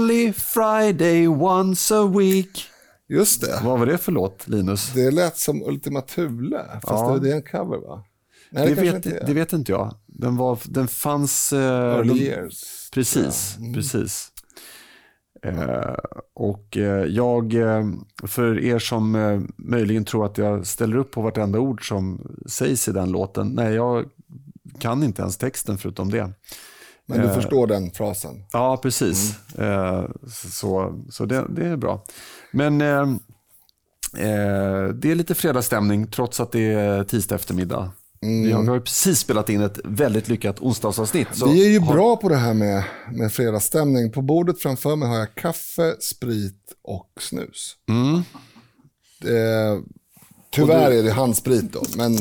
only Friday once a week. Just det. Vad var det för låt, Linus? Det lät som Ultima Thule, fast Ja. det är en cover va? Nej, Det, kanske vet, det vet inte jag. Den, var, den fanns... eh, Early de- years. Precis, Mm. precis. Eh, och eh, jag, eh, för er som eh, möjligen tror att jag ställer upp på vartenda ord som sägs i den låten, nej jag kan inte ens texten förutom det. Men du Eh, förstår den frasen. Ja, precis. Eh, så så det, det är bra. Men eh, eh, det är lite fredagsstämning trots att det är tisdag eftermiddag. Vi, har, vi har precis spelat in ett väldigt lyckat onsdagsavsnitt. Vi är ju har- bra på det här med, med fredagsstämning. På bordet framför mig har jag kaffe, sprit och snus. Mm. Det, tyvärr är det handsprit då, men...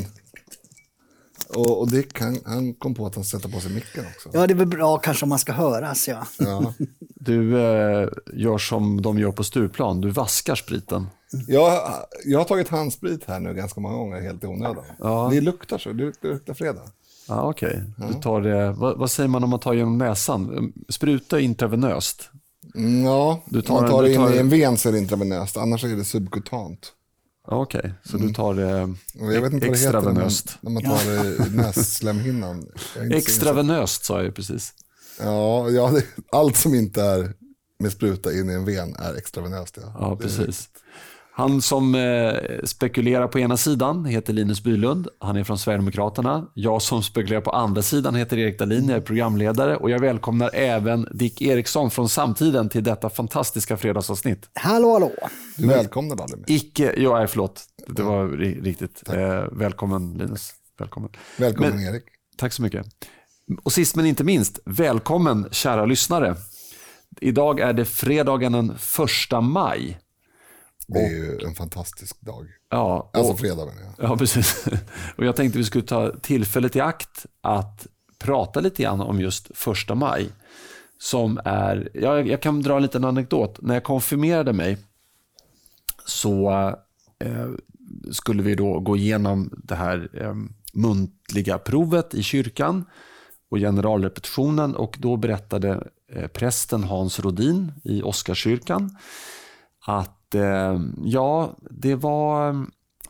Och, och det kan, han kom på att han sätter på sig micken också. Ja, det är väl bra kanske om man ska höras. Ja. Ja. Du eh, gör som de gör på Stureplan, du vaskar spriten. Jag, jag har tagit handsprit här nu ganska många gånger helt i onödan. Ja. Det luktar så, det luktar, det luktar fredag. Ja, okej. Du tar det, vad, vad säger man om man tar genom näsan? Spruta intravenöst. Mm, ja, Du tar tar, man en- tar du det in tar- i en ven så är det intravenöst, annars är det subkutant. Ja, okej. Så du tar det jag vet inte vad det heter när man, extravenöst. när man tar det i nässlemhinnan. Extravenöst sa jag ju precis. Ja, ja allt som inte är med spruta in i en ven är extravenöst. Ja, Ja, precis. Han som eh, spekulerar på ena sidan heter Linus Bylund. Han är från Sverigedemokraterna. Jag som spekulerar på andra sidan heter Erik Dahlin. Jag är programledare och jag välkomnar även Dick Eriksson från Samtiden till detta fantastiska fredagsavsnitt. Hallå, hallå. Du välkomnar mig. Icke, ja, förlåt. Det var ri- riktigt. Eh, välkommen Linus. Välkommen. Välkommen Men- Erik. Tack så mycket. Och sist men inte minst, välkommen kära lyssnare. Idag är det fredagen den första maj. Det är ju en fantastisk dag. Ja, Alltså och, fredag menar jag. ja, precis. Och jag tänkte vi skulle ta tillfället i akt att prata lite grann om just första maj. Som är, jag, jag kan dra en liten anekdot. När jag konfirmerade mig så eh, skulle vi då gå igenom det här eh, muntliga provet i kyrkan och generalrepetitionen och då berättade eh, prästen Hans Rodin i Oscarskyrkan att eh, ja, det var...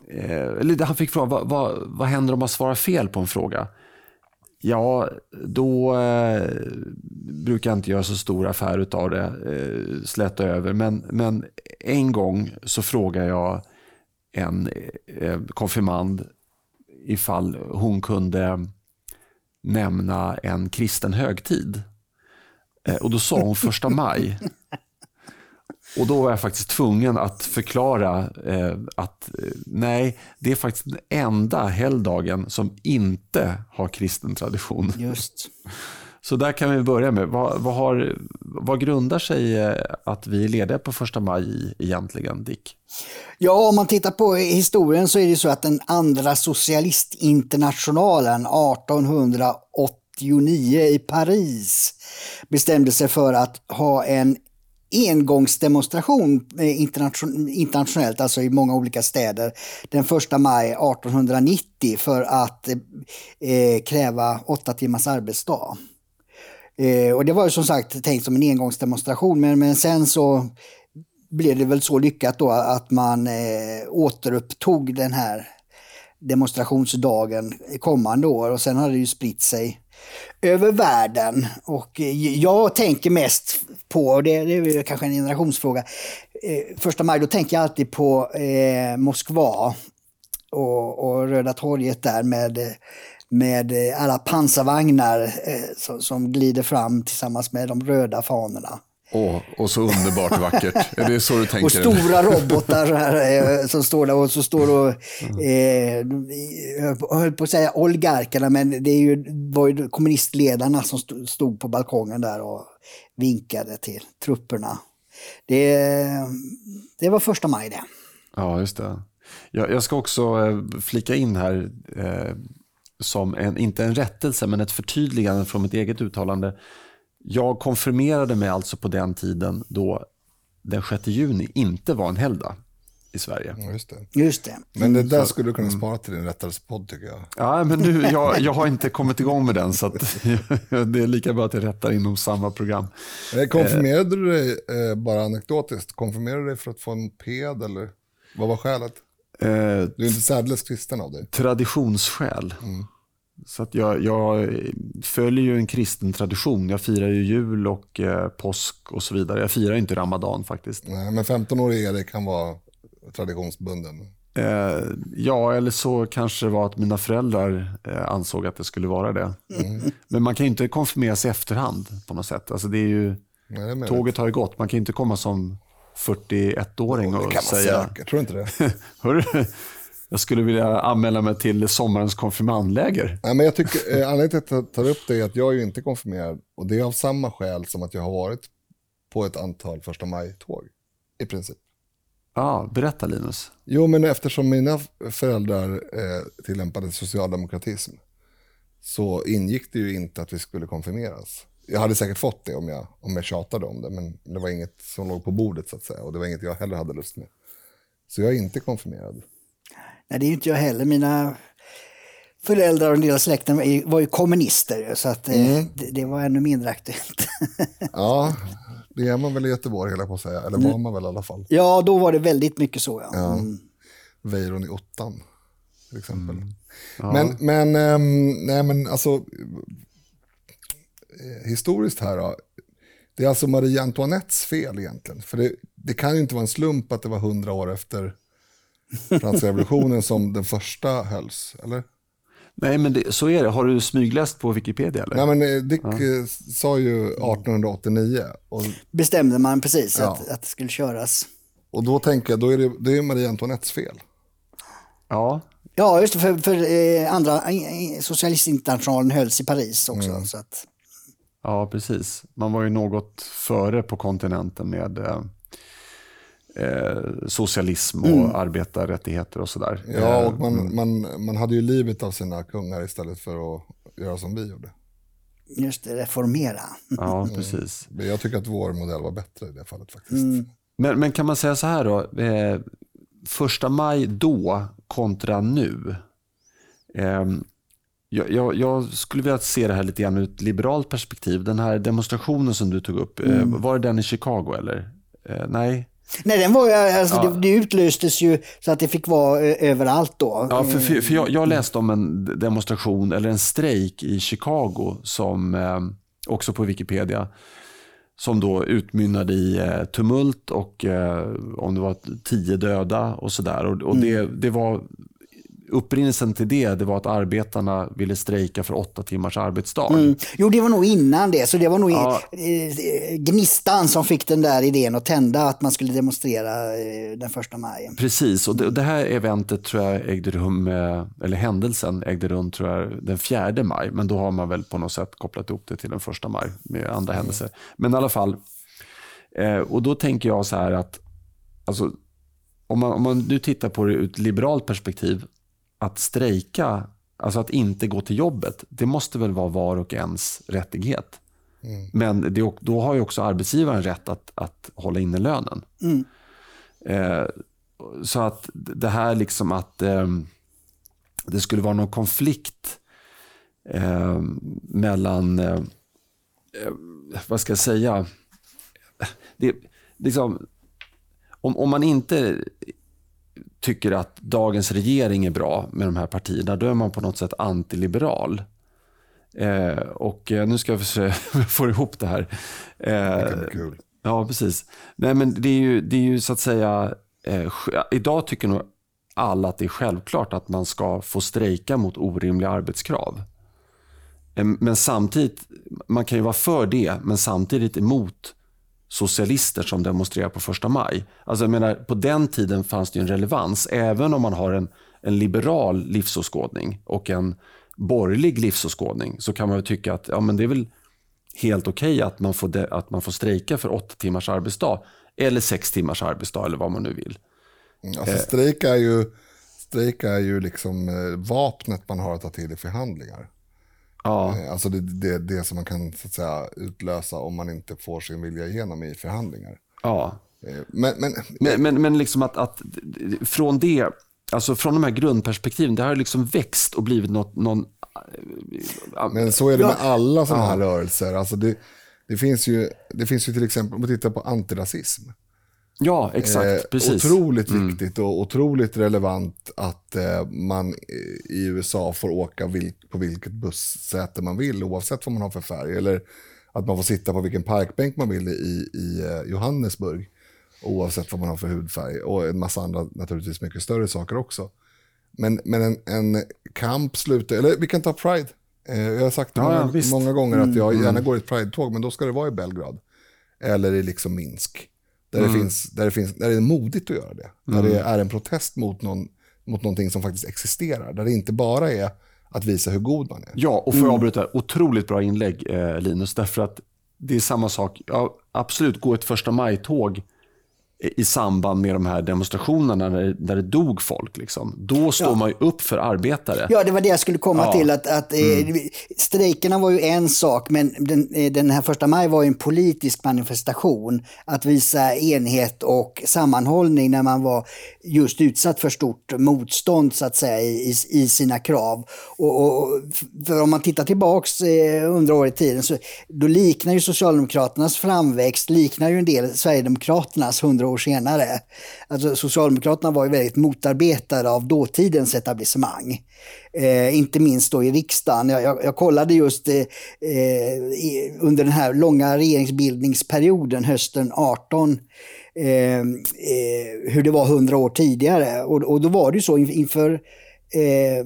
Eh, eller han fick frågan, vad, vad, vad händer om man svarar fel på en fråga? Ja, då eh, brukar jag inte göra så stor affär av det, eh, släta över. Men, men en gång så frågade jag en eh, konfirmand ifall hon kunde nämna en kristen högtid. Eh, och då sa hon första maj. Och då var jag faktiskt tvungen att förklara eh, att eh, nej, det är faktiskt den enda helgdagen som inte har kristen tradition. Just. Så där kan vi börja med. Vad, vad, har, vad grundar sig eh, att vi är lediga på första maj egentligen, Dick? Ja, om man tittar på historien så är det så att den andra socialistinternationalen 1889 i Paris bestämde sig för att ha en engångsdemonstration eh, internation- internationellt, alltså i många olika städer, den 1 maj 1890 för att eh, eh, kräva åtta timmars arbetsdag. Eh, och det var ju som sagt tänkt som en engångsdemonstration men, men sen så blev det väl så lyckat då att man eh, återupptog den här demonstrationsdagen kommande år och sen har det ju spritt sig över världen. Och eh, jag tänker mest på, och det, det är kanske en generationsfråga, eh, första maj då tänker jag alltid på eh, Moskva och, och Röda torget där med, med alla pansarvagnar eh, som, som glider fram tillsammans med de röda fanorna. Åh, och så underbart vackert. Är det så du tänker? Och stora robotar här, eh, som står där och så står då, eh, jag höll på att säga oligarkerna, men det är ju, var ju kommunistledarna som stod- stod på balkongen där och vinkade till trupperna. Det, det var första maj det. Ja, just det. Jag, jag ska också eh, flika in här, eh, som en, inte en rättelse, men ett förtydligande från mitt eget uttalande. Jag konfirmerade mig alltså på den tiden då den 6 juni inte var en helgdag. i Sverige. Just det. Just det. Men det där skulle du kunna spara till din rättelsepodd tycker jag. Ja, men nu, jag, jag har inte kommit igång med den så att, det är lika bra att jag rättar inom samma program. Konfirmerade du dig, eh, bara anekdotiskt, konfirmerade du dig för att få en moped eller vad var skälet? Eh, Du är inte särdeles kristen av dig. traditionsskäl. Så att jag, jag följer ju en kristen tradition. Jag firar ju jul och eh, påsk och så vidare. Jag firar inte ramadan faktiskt. Nej, men 15-årig Erik kan vara traditionsbunden. Eh, ja, eller så kanske det var att mina föräldrar eh, ansåg att det skulle vara det. Men man kan ju inte konfirmeras i efterhand på något sätt. Alltså det är ju, Nej, det är tåget har ju gått. Man kan ju inte komma som 41-åring Det och kan man säga säkert, tror du inte det? Hörru, jag skulle vilja anmäla mig till sommarens konfirmandläger. Nej, men jag tycker, eh, anledningen till att jag tar upp det är att jag är ju inte konfirmerad och det är av samma skäl som att jag har varit på ett antal första maj-tåg. I princip. Ja, berätta Linus. Jo, men eftersom mina föräldrar eh, tillämpade socialdemokratism så ingick det ju inte att vi skulle konfirmeras. Jag hade säkert fått det om jag, om jag tjatade om det, men det var inget som låg på bordet så att säga. Och det var inget jag heller hade lust med. Så jag är inte konfirmerad. Nej, det är ju inte jag heller. Mina föräldrar och en del av släkten var ju kommunister, så att, eh, Mm. det, det var ännu mindre aktuellt. Ja, det är man väl i Göteborg, höll jag på att säga. Eller var man väl i alla fall. ja, då var det väldigt mycket så. Ja. Mm. Weiron i ottan, till exempel. Men, men, ehm, nej men alltså, eh, historiskt här då. Det är alltså Marie Antoinettes fel egentligen. För det, det kan ju inte vara en slump att det var hundra år efter franska revolutionen som den första hölls, eller? Nej, men det, så är det. Har du smygläst på Wikipedia eller? Nej men eh, Dick eh, sa ju 1889 och, Bestämde man precis Ja. att, att det skulle köras. och då tänker jag, då är det, det är Marie Antoinettes fel. Ja, Ja, just det, för, för eh, andra socialistinternationalen hölls i Paris också. Mm. Så att, ja, precis. Man var ju något före på kontinenten med eh, eh, socialism och arbetarrättigheter och sådär. Ja, Eh, och man, man, man hade ju livet av sina kungar istället för att göra som vi gjorde. just det, reformera. Ja, precis. Men Jag tycker att vår modell var bättre i det fallet faktiskt. Men, men kan man säga så här då? Eh, första maj då kontra nu. Eh, jag, jag, jag skulle vilja se det här lite grann ur ett liberalt perspektiv. Den här demonstrationen som du tog upp, eh, var det den i Chicago eller? Eh, nej? Nej, den var ju, alltså, det, det utlöstes ju så att det fick vara överallt då. Ja, för, för, för jag, jag läste om en demonstration eller en strejk i Chicago som eh, också på Wikipedia som då utmynnade i eh, tumult och eh, om det var tio döda och sådär. Och, och det, det var upprinnelsen till det, det var att arbetarna ville strejka för åtta timmars arbetsdag. Mm. Jo, det var nog innan det. Så det var nog Ja. eh, Gnistan som fick den där idén att tända att man skulle demonstrera eh, den första maj. Precis, och det, det här eventet tror jag ägde rum, eh, eller händelsen ägde rum tror jag den 4 maj, men då har man väl på något sätt kopplat ihop det till den första maj med andra händelser. Men i alla fall, och då tänker jag så här att, alltså, om man, om man nu tittar på det ur ett liberalt perspektiv, att strejka, alltså att inte gå till jobbet, det måste väl vara var och ens rättighet. Men det, då har ju också arbetsgivaren rätt att, att hålla inne lönen. Eh, så att det här liksom att eh, det skulle vara någon konflikt eh, mellan, eh, eh, vad ska jag säga, det, liksom, om, om man inte tycker att dagens regering är bra med de här partierna, då är man på något sätt antiliberal. Eh, och eh, nu ska jag försöka få ihop det här. Eh, Det kul. Ja, precis. Nej, men det är ju, det är ju så att säga, eh, idag tycker nog alla att det är självklart att man ska få strejka mot orimliga arbetskrav. Eh, Men samtidigt, man kan ju vara för det, men samtidigt emot socialister som demonstrerar på första maj. Alltså jag menar, på den tiden fanns det ju en relevans, även om man har en, en liberal livsåskådning och en borgerlig livsåskådning, så kan man tycka att ja, men det är väl helt okej att, man får de, att man får strejka för åtta timmars arbetsdag eller sex timmars arbetsdag eller vad man nu vill. Mm, alltså strejk är ju, strejk är ju liksom eh, vapnet man har att ta till i förhandlingar. Ja, Eh, Alltså det, det, det som man kan så att säga, utlösa om man inte får sin vilja igenom i förhandlingar. ja. Eh, Men, men, Men, men, men liksom att, att från det, alltså från de här grundperspektiven, det har liksom växt och blivit något, någon... Men så är det med Ja. alla sådana här rörelser. Alltså det, det, finns ju, det finns ju till exempel, om vi tittar på antirasism. Ja, exakt, Eh, precis. Otroligt viktigt och otroligt relevant att eh, man i USA får åka vil, på vilket bussäte man vill oavsett vad man har för färg. Eller att man får sitta på vilken parkbänk man vill i, i eh, Johannesburg oavsett vad man har för hudfärg. Och en massa andra, naturligtvis mycket större saker också. Men, men en, en kamp slutar, eller vi kan ta Pride. Eh, jag har sagt det Ja, många, många gånger att jag gärna går i ett Pride-tåg, men då ska det vara i Belgrad. Eller i liksom Minsk. Där, det, finns, där, det finns, där det är modigt att göra det. Där det är en protest mot, någon, mot någonting som faktiskt existerar. Där det inte bara är att visa hur god man är. Ja, och får jag avbryta, otroligt bra inlägg eh, Linus, därför att det är samma sak, ja, absolut, gå ett första maj-tåg i samband med de här demonstrationerna där, där det dog folk. Liksom. Då står Ja. man ju upp för arbetare. Ja, det var det jag skulle komma Ja. till. Att, att, eh, Strejkerna var ju en sak, men den, eh, den här första maj var ju en politisk manifestation. Att visa enhet och sammanhållning när man var just utsatt för stort motstånd så att säga i, i sina krav. Och, och, för om man tittar tillbaks eh, hundra år i tiden så då liknar ju Socialdemokraternas framväxt liknar ju en del Sverigedemokraternas hundra år senare. Alltså Socialdemokraterna var ju väldigt motarbetade av dåtidens etablissemang. Eh, inte minst då i riksdagen. Jag, jag, jag kollade just eh, eh i, under den här långa regeringsbildningsperioden hösten 18 eh, eh, hur det var hundra år tidigare. Och, och då var det ju så inför eh,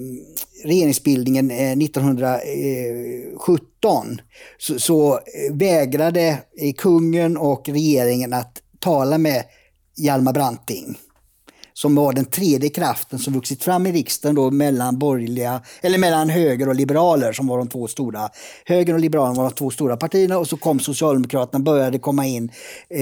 regeringsbildningen eh, 1917 så, så vägrade eh, kungen och regeringen att tala med Hjalmar Branting som var den tredje kraften som vuxit fram i riksdagen då mellan borgerliga, eller mellan höger och liberaler som var de två stora. Höger och liberalerna var de två stora partierna och så kom Socialdemokraterna, började komma in. Eh,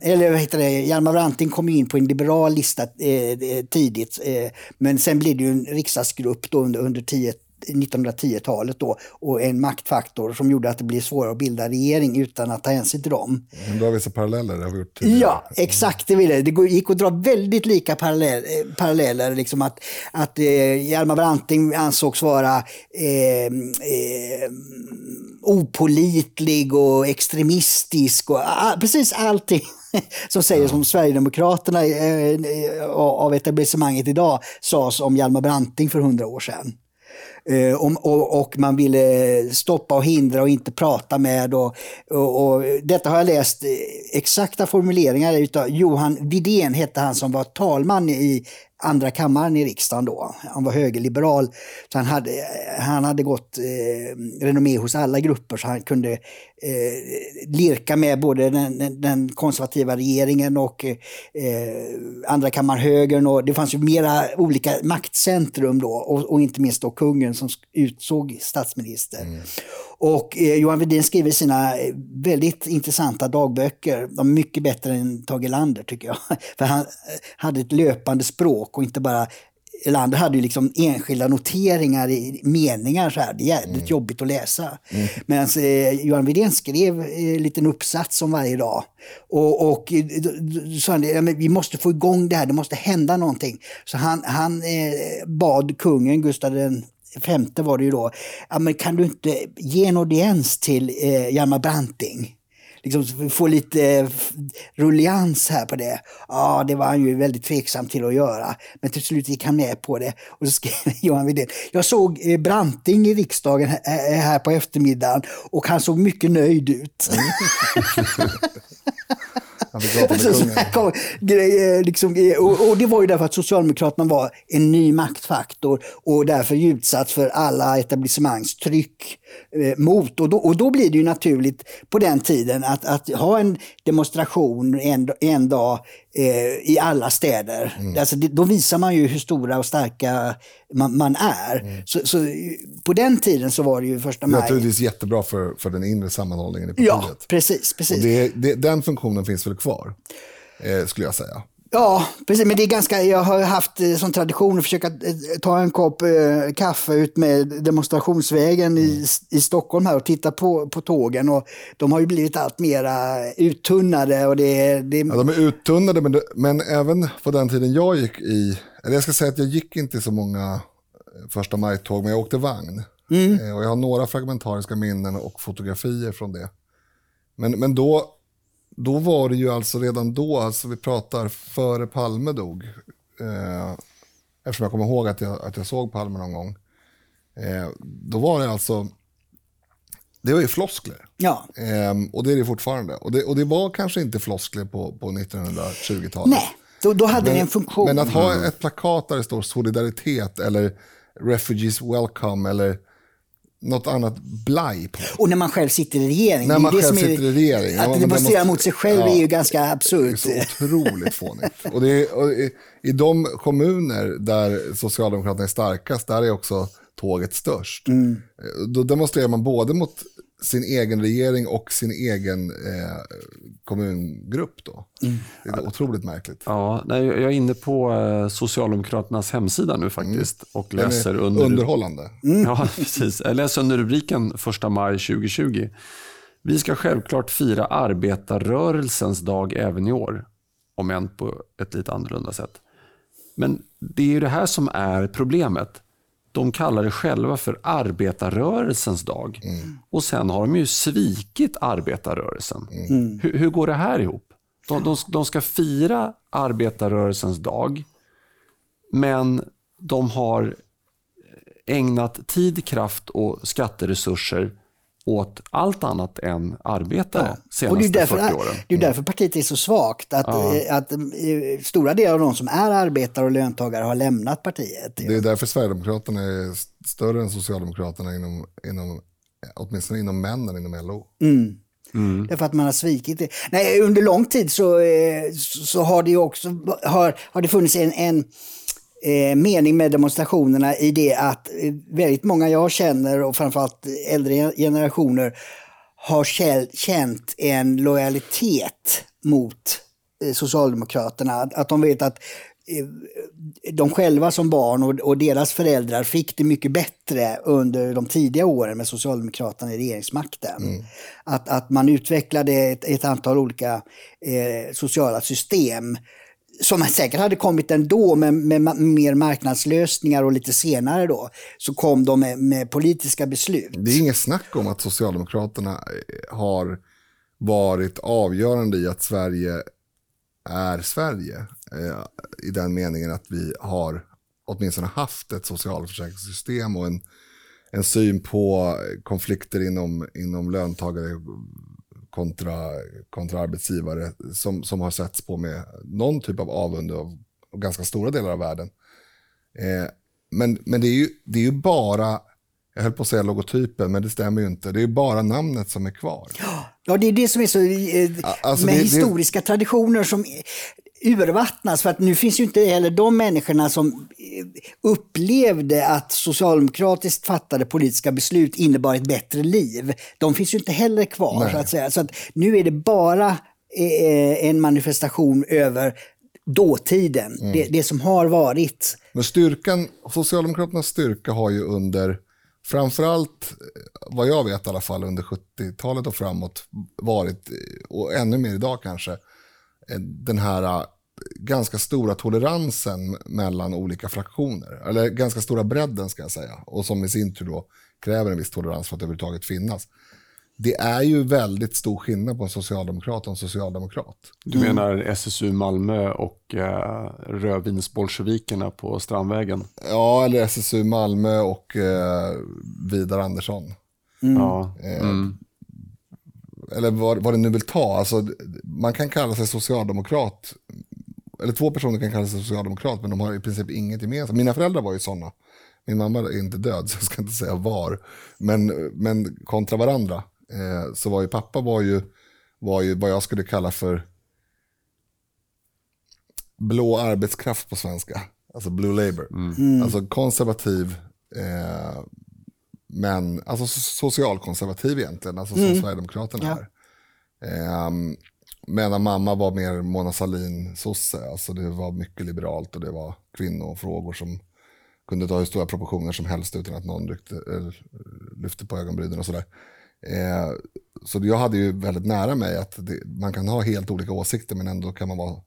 eller vad heter det, Hjalmar Branting kom in på en liberal lista eh, eh tidigt. Eh, men sen blev det ju en riksdagsgrupp då under, under 10 1910-talet då och en maktfaktor som gjorde att det blev svårare att bilda regering utan att ta hänsyn till dem. Men då har vi så paralleller, det har vi gjort tidigare. Ja, exakt. Det, ville. det gick att dra väldigt lika parallell, eh, paralleller. Liksom att att eh, Hjalmar Branting ansågs vara eh, eh, opolitlig och extremistisk och precis allting som sägs om Sverigedemokraterna eh, eh, av etablissemanget idag sades om Hjalmar Branting för hundra år sedan. Eh, och, och, och man ville stoppa och hindra och inte prata med. Och, och, och detta har jag läst eh, exakta formuleringar utav Johan Widén hette han som var talman i andra kammaren i riksdagen då. Han var högerliberal. Så han hade, han hade gått eh, renommé hos alla grupper så han kunde eh, lirka med både den, den, konservativa regeringen och eh, andra kammaren högern. Och det fanns ju mera olika maktcentrum då och, och inte minst då kungen som utsåg statsminister. Mm. Och eh, Johan Wedin skriver sina eh, väldigt intressanta dagböcker. De är mycket bättre än Tage Erlander tycker jag. För han eh, hade ett löpande språk och inte bara Erlander hade ju liksom enskilda noteringar i meningar så här. Det är jävligt jobbigt att läsa. Medan eh, Johan Widén skrev eh, en liten uppsats om varje dag. Och, och eh, sa han, ja, vi måste få igång det här, det måste hända någonting. Så han, han eh, bad kungen, Gustav den femte var det ju då, ja, men kan du inte ge en audiens till eh, Hjalmar Branting? Liksom få lite eh, rullians här på det. Ja, det var han ju väldigt tveksam till att göra. Men till slut gick han med på det. Och så skrev Johan Widén. Jag såg eh, Branting i riksdagen här, här på eftermiddagen och han såg mycket nöjd ut. Kom, grejer, liksom, eh, och, och det var ju därför att Socialdemokraterna var en ny maktfaktor och därför utsatt för alla etablissemangstryck. eh, mot. Och då, och då blir det ju naturligt på den tiden att, att ha en demonstration en, en dag eh, i alla städer. Alltså, det, då visar man ju hur stora och starka man, man är. Så, så eh, på den tiden så var det ju första maj. naturligtvis jättebra för, för den inre sammanhållningen i partiet. Ja, precis. precis. Det, det, den funktionen finns väl kvar, eh, skulle jag säga. Ja, precis. Men det är ganska, jag har haft eh, som tradition att försöka eh, ta en kopp eh, kaffe ut med demonstrationsvägen i, i Stockholm här och titta på, på tågen. Och de har ju blivit allt mera uttunnade. Och det, det... Ja, de är uttunnade, men, men även på den tiden jag gick i, eller jag ska säga att jag gick inte så många första maj-tåg, men jag åkte vagn. Eh, och jag har några fragmentariska minnen och fotografier från det. Men, men då, då var det ju alltså redan då, alltså vi pratar före Palme dog, eh, eftersom jag kommer ihåg att jag, att jag såg Palme någon gång. Eh, då var det alltså, det var ju floskler. Ja. Ehm, och det är det fortfarande. Och det, och det var kanske inte floskler på, på 1920-talet. Nej, då, då hade det en funktion. Men att ha ett plakat där det står solidaritet eller refugees welcome eller något annat blaj på. Och när man själv sitter i regering. När man det själv sitter i regering. Ja, Att men demonstrera måste- mot sig själv ja. är ju ganska Det är absurt. så otroligt fånigt. Och, det är, och i, I de kommuner där Socialdemokraterna är starkast, där är också tåget störst. Mm. Då demonstrerar man både mot sin egen regering och sin egen eh, kommungrupp. Då. Mm. Det är otroligt märkligt. Ja, nej, jag är inne på eh, Socialdemokraternas hemsida nu faktiskt och Den är läser under... Underhållande. Ja, precis. Jag läser under rubriken 1 maj 2020. Vi ska självklart fira arbetarrörelsens dag även i år, om än på ett lite annorlunda sätt. Men det är ju det här som är problemet. De kallar det själva för arbetarrörelsens dag. Och sen har de ju svikit arbetarrörelsen. Hur, hur går det här ihop? De, de, de ska fira arbetarrörelsens dag, men de har ägnat tid, kraft och skatteresurser åt allt annat än arbetare Och det senaste är därför, 40 åren. det är därför partiet är så svagt. Att, eh, att eh, stora delar av de som är arbetare och löntagare har lämnat partiet. Det är därför Sverigedemokraterna är st- större än Socialdemokraterna, inom, inom, åtminstone inom männen inom LO. Därför att man har svikit det. Nej, under lång tid så, eh, så har det ju också har, har det funnits en, en eh, mening med demonstrationerna i det att eh, väldigt många jag känner och framförallt äldre generationer har känt, en lojalitet mot eh, Socialdemokraterna. Att, de vet att de själva som barn och, deras föräldrar fick det mycket bättre under de tidiga åren med Socialdemokraterna i regeringsmakten. Att, att man utvecklade ett, ett antal olika eh, sociala system som säkert hade kommit ändå med, med mer marknadslösningar och lite senare då så kom de med, med politiska beslut. Det är inget snack om att Socialdemokraterna eh, har varit avgörande i att Sverige är Sverige. Eh, I den meningen att vi har åtminstone haft ett socialförsäkringssystem och en, en syn på konflikter inom, inom löntagare kontra, kontra arbetsgivare som, som har setts på med någon typ av avund av av ganska stora delar av världen. Eh, men men det, är ju, det är ju bara, jag höll på att säga logotypen, men det stämmer ju inte. Det är ju bara namnet som är kvar. Ja, det är det som är så eh, alltså med det- det- historiska traditioner som urvattnas. För att nu finns ju inte heller de människorna som eh, upplevde att socialdemokratiskt fattade politiska beslut innebar ett bättre liv. De finns ju inte heller kvar Nej. så att säga. Så att nu är det bara eh, en manifestation över dåtiden, Mm. det, det som har varit. Men styrkan, Socialdemokraternas styrka har ju under, framförallt eh, vad jag vet i alla fall, under 70-talet och framåt varit, och ännu mer idag kanske, den här eh, ganska stora toleransen mellan olika fraktioner. Eller ganska stora bredden ska jag säga. Och som i sin tur då kräver en viss tolerans för att överhuvudtaget finnas. Det är ju väldigt stor skillnad på en socialdemokrat och en socialdemokrat. Du menar SSU Malmö och eh, rödvinsbolsjevikerna på Strandvägen? Ja, eller SSU Malmö och eh, Vidar Andersson. Ja. Eller vad, vad det nu vill ta. Alltså, man kan kalla sig socialdemokrat, eller två personer kan kalla sig socialdemokrat, men de har i princip inget gemensamt. Mina föräldrar var ju sådana. Min mamma är inte död, så jag ska inte säga var. Men, men kontra varandra eh, så var ju pappa var ju, var ju vad jag skulle kalla för blå arbetskraft på svenska. Alltså blue labor. Alltså konservativ, eh, men alltså so- socialkonservativ egentligen, alltså som Sverigedemokraterna är. Ehm, Medan mamma var mer Mona Sahlin-sosse. Alltså det var mycket liberalt och det var kvinnofrågor som kunde ta hur stora proportioner som helst utan att någon ryckte, lyfte på ögonbrynen och sådär. Eh, så jag hade ju väldigt nära mig att det, man kan ha helt olika åsikter men ändå kan man vara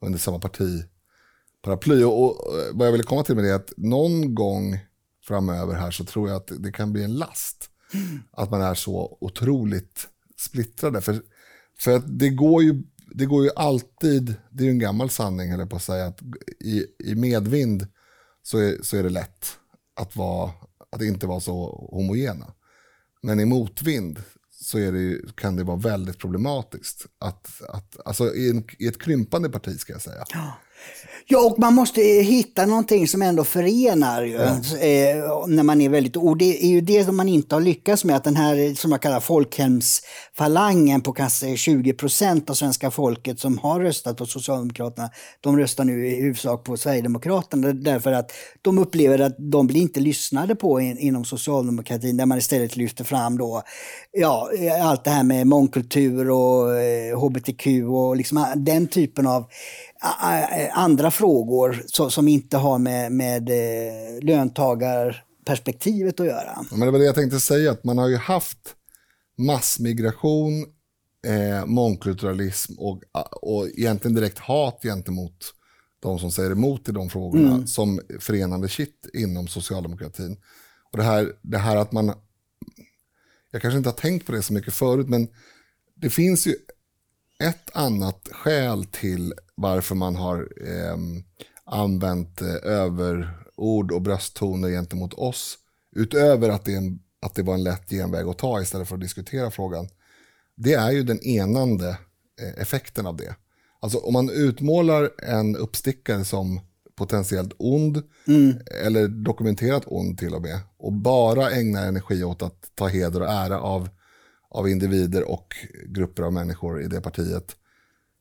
under samma parti paraply. Och, och vad jag ville komma till med det är att någon gång framöver här så tror jag att det kan bli en last. Mm. Att man är så otroligt splittrade. För, för att det går ju det går ju alltid, det är ju en gammal sanning eller på att säga, att i, i medvind så är, så är det lätt att, vara, att inte vara så homogena. Men i motvind så är det, kan det vara väldigt problematiskt. Att, att, alltså i, en, i ett krympande parti ska jag säga. Ja. Ja, och man måste hitta någonting som ändå förenar ju, ja. eh, när man är väldigt... Och det är ju det som man inte har lyckats med, att den här som jag kallar folkhemsfalangen på kanske 20 procent av svenska folket som har röstat på Socialdemokraterna, de röstar nu i huvudsak på Sverigedemokraterna därför att de upplever att de blir inte lyssnade på in, inom socialdemokratin där man istället lyfter fram då, ja, allt det här med mångkultur och eh, hbtq och liksom den typen av andra frågor som inte har med, med eh, löntagarperspektivet att göra. Men det var det jag tänkte säga, att man har ju haft massmigration, eh, mångkulturalism och, och egentligen direkt hat gentemot de som säger emot i de frågorna mm. som förenande kitt inom socialdemokratin. Och det här, det här att man, jag kanske inte har tänkt på det så mycket förut, men det finns ju ett annat skäl till varför man har eh, använt eh, överord och brösttoner gentemot oss, utöver att det, en, att det var en lätt genväg att ta istället för att diskutera frågan, det är ju den enande eh, effekten av det. Alltså om man utmålar en uppstickare som potentiellt ond, mm. eller dokumenterat ond till och med, och bara ägnar energi åt att ta heder och ära av av individer och grupper av människor i det partiet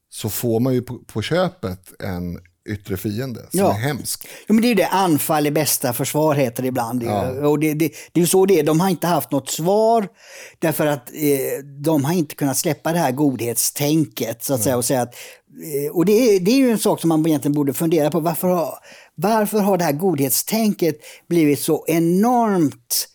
så får man ju på, på köpet en yttre fiende som ja. är hemsk. Ja, men det är ju det, anfall är bästa försvar heter det ibland. Ja. Och det, det, det är ju så det är, de har inte haft något svar därför att eh, de har inte kunnat släppa det här godhetstänket så att mm. säga och säga att eh, och det är, det är ju en sak som man egentligen borde fundera på. Varför har, varför har det här godhetstänket blivit så enormt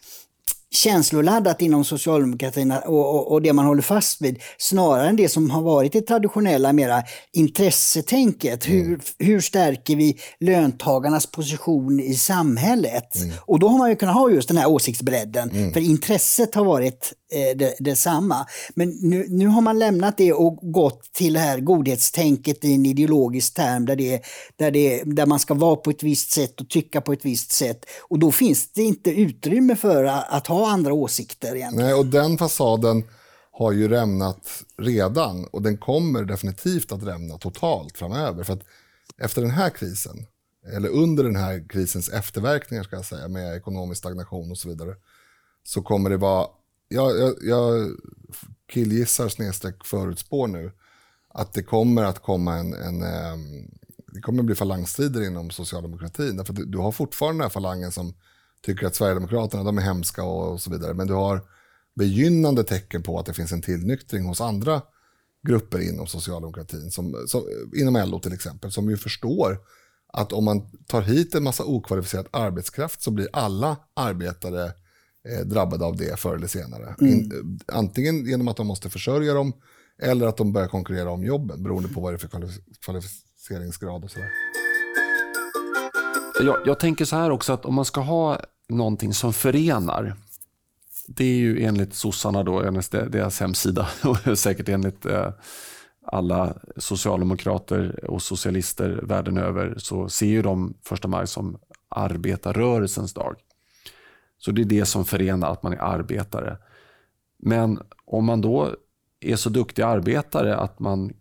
känsloladdat inom socialdemokratin och, och, och, det man håller fast vid snarare än det som har varit det traditionella mera intressetänket. Mm. Hur, hur stärker vi löntagarnas position i samhället? Mm. Och då har man ju kunnat ha just den här åsiktsbredden mm. för intresset har varit eh, det, detsamma. Men nu, nu har man lämnat det och gått till det här godhetstänket i en ideologisk term där, det, där, det, där man ska vara på ett visst sätt och tycka på ett visst sätt. Och då finns det inte utrymme för att ha andra åsikter egentligen. Nej, och den fasaden har ju rämnat redan och den kommer definitivt att rämna totalt framöver. För att efter den här krisen, eller under den här krisens efterverkningar ska jag säga, med ekonomisk stagnation och så vidare, så kommer det vara, jag, jag, jag killgissar snedstreck förutspår nu, att det kommer att komma en, en ehm, det kommer att bli falangstrider inom socialdemokratin. Därför att du har fortfarande den här falangen som tycker att Sverigedemokraterna de är hemska och, så vidare. Men du har begynnande tecken på att det finns en tillnyktring hos andra grupper inom socialdemokratin, som, som, inom LO till exempel, som ju förstår att om man tar hit en massa okvalificerad arbetskraft så blir alla arbetare eh, drabbade av det förr eller senare. Mm. In, antingen genom att de måste försörja dem eller att de börjar konkurrera om jobben beroende på vad det är för kvalificeringsgrad och sådär. Jag, jag tänker så här också att om man ska ha någonting som förenar. Det är ju enligt sossarna då, enligt deras hemsida och säkert enligt eh, alla socialdemokrater och socialister världen över så ser ju de första maj som arbetarrörelsens dag. Så det är det som förenar att man är arbetare. Men om man då är så duktig arbetare att man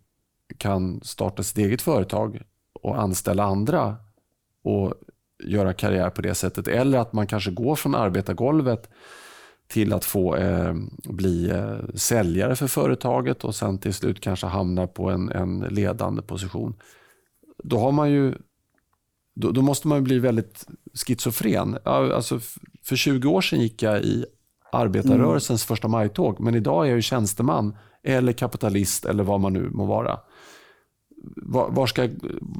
kan starta sitt eget företag och anställa andra och göra karriär på det sättet. Eller att man kanske går från arbetargolvet till att få eh, bli eh, säljare för företaget och sen till slut kanske hamnar på en, en ledande position. Då, har man ju, då, då måste man bli väldigt schizofren. Alltså, för 20 år sedan gick jag i arbetarrörelsens mm. första majtåg men idag är jag ju tjänsteman eller kapitalist eller vad man nu må vara. Var, var ska,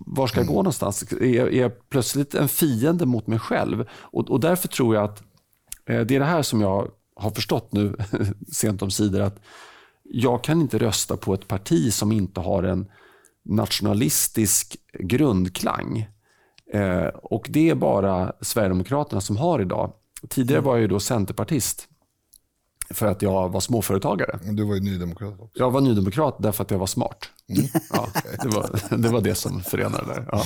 var ska jag gå någonstans? Är, är jag plötsligt en fiende mot mig själv? Och, och därför tror jag att eh, det är det här som jag har förstått nu sent om sidor att jag kan inte rösta på ett parti som inte har en nationalistisk grundklang. Eh, och det är bara Sverigedemokraterna som har idag. Tidigare var jag ju då centerpartist för att jag var småföretagare. Du var ju nydemokrat också. Jag var nydemokrat därför att jag var smart. Mm. Ja, det, var, det var det som förenade där. Ja.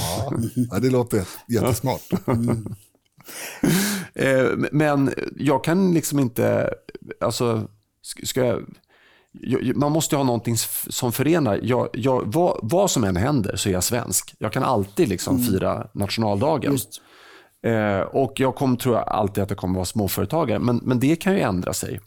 ja. det låter jättesmart. Mm. Men jag kan liksom inte, alltså, ska jag, man måste ha någonting som förenar. Jag, jag, vad, vad, som än händer så är jag svensk. Jag kan alltid liksom mm. fira nationaldagen. Eh, och jag kommer, tror jag alltid att jag kommer vara småföretagare. Men, men det kan ju ändra sig.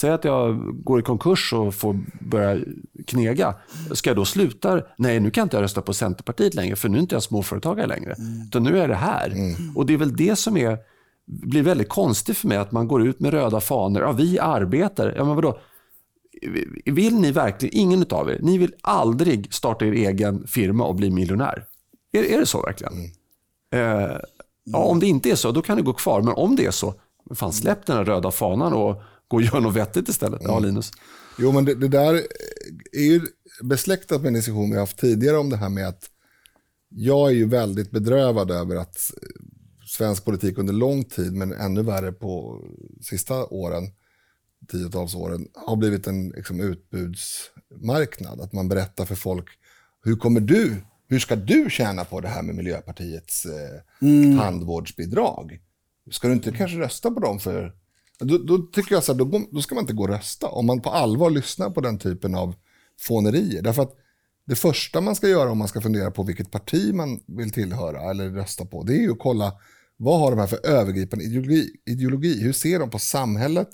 Säg att jag går i konkurs och får börja knega. Ska jag då sluta? Nej, nu kan inte jag rösta på Centerpartiet längre, för nu är inte jag småföretagare längre. Mm. Utan nu är det här. Mm. Och det är väl det som är, blir väldigt konstigt för mig, att man går ut med röda fanor. Ja, vi arbetar. Ja, men vadå? Vill ni verkligen, ingen av er, ni vill aldrig starta er egen firma och bli miljonär? Är, är det så verkligen? Mm. Eh, ja, om det inte är så, då kan det gå kvar. Men om det är så, fan släpp den här röda fanan och gå och göra något vettigt istället. Ja, mm. Linus. Jo, men det, det, där är ju besläktat med en diskussion vi har haft tidigare om det här med att jag är ju väldigt bedrövad över att svensk politik under lång tid, men ännu värre på sista åren, tiotals åren, har blivit en liksom, utbudsmarknad. Att man berättar för folk, hur kommer du, hur ska du tjäna på det här med Miljöpartiets eh, mm. tandvårdsbidrag? Ska du inte kanske rösta på dem för då, då tycker jag så här, då, då, ska man inte gå och rösta. Om man på allvar lyssnar på den typen av fånerier. Därför att det första man ska göra om man ska fundera på vilket parti man vill tillhöra eller rösta på, det är ju att kolla vad har de här för övergripande ideologi? ideologi? Hur ser de på samhället?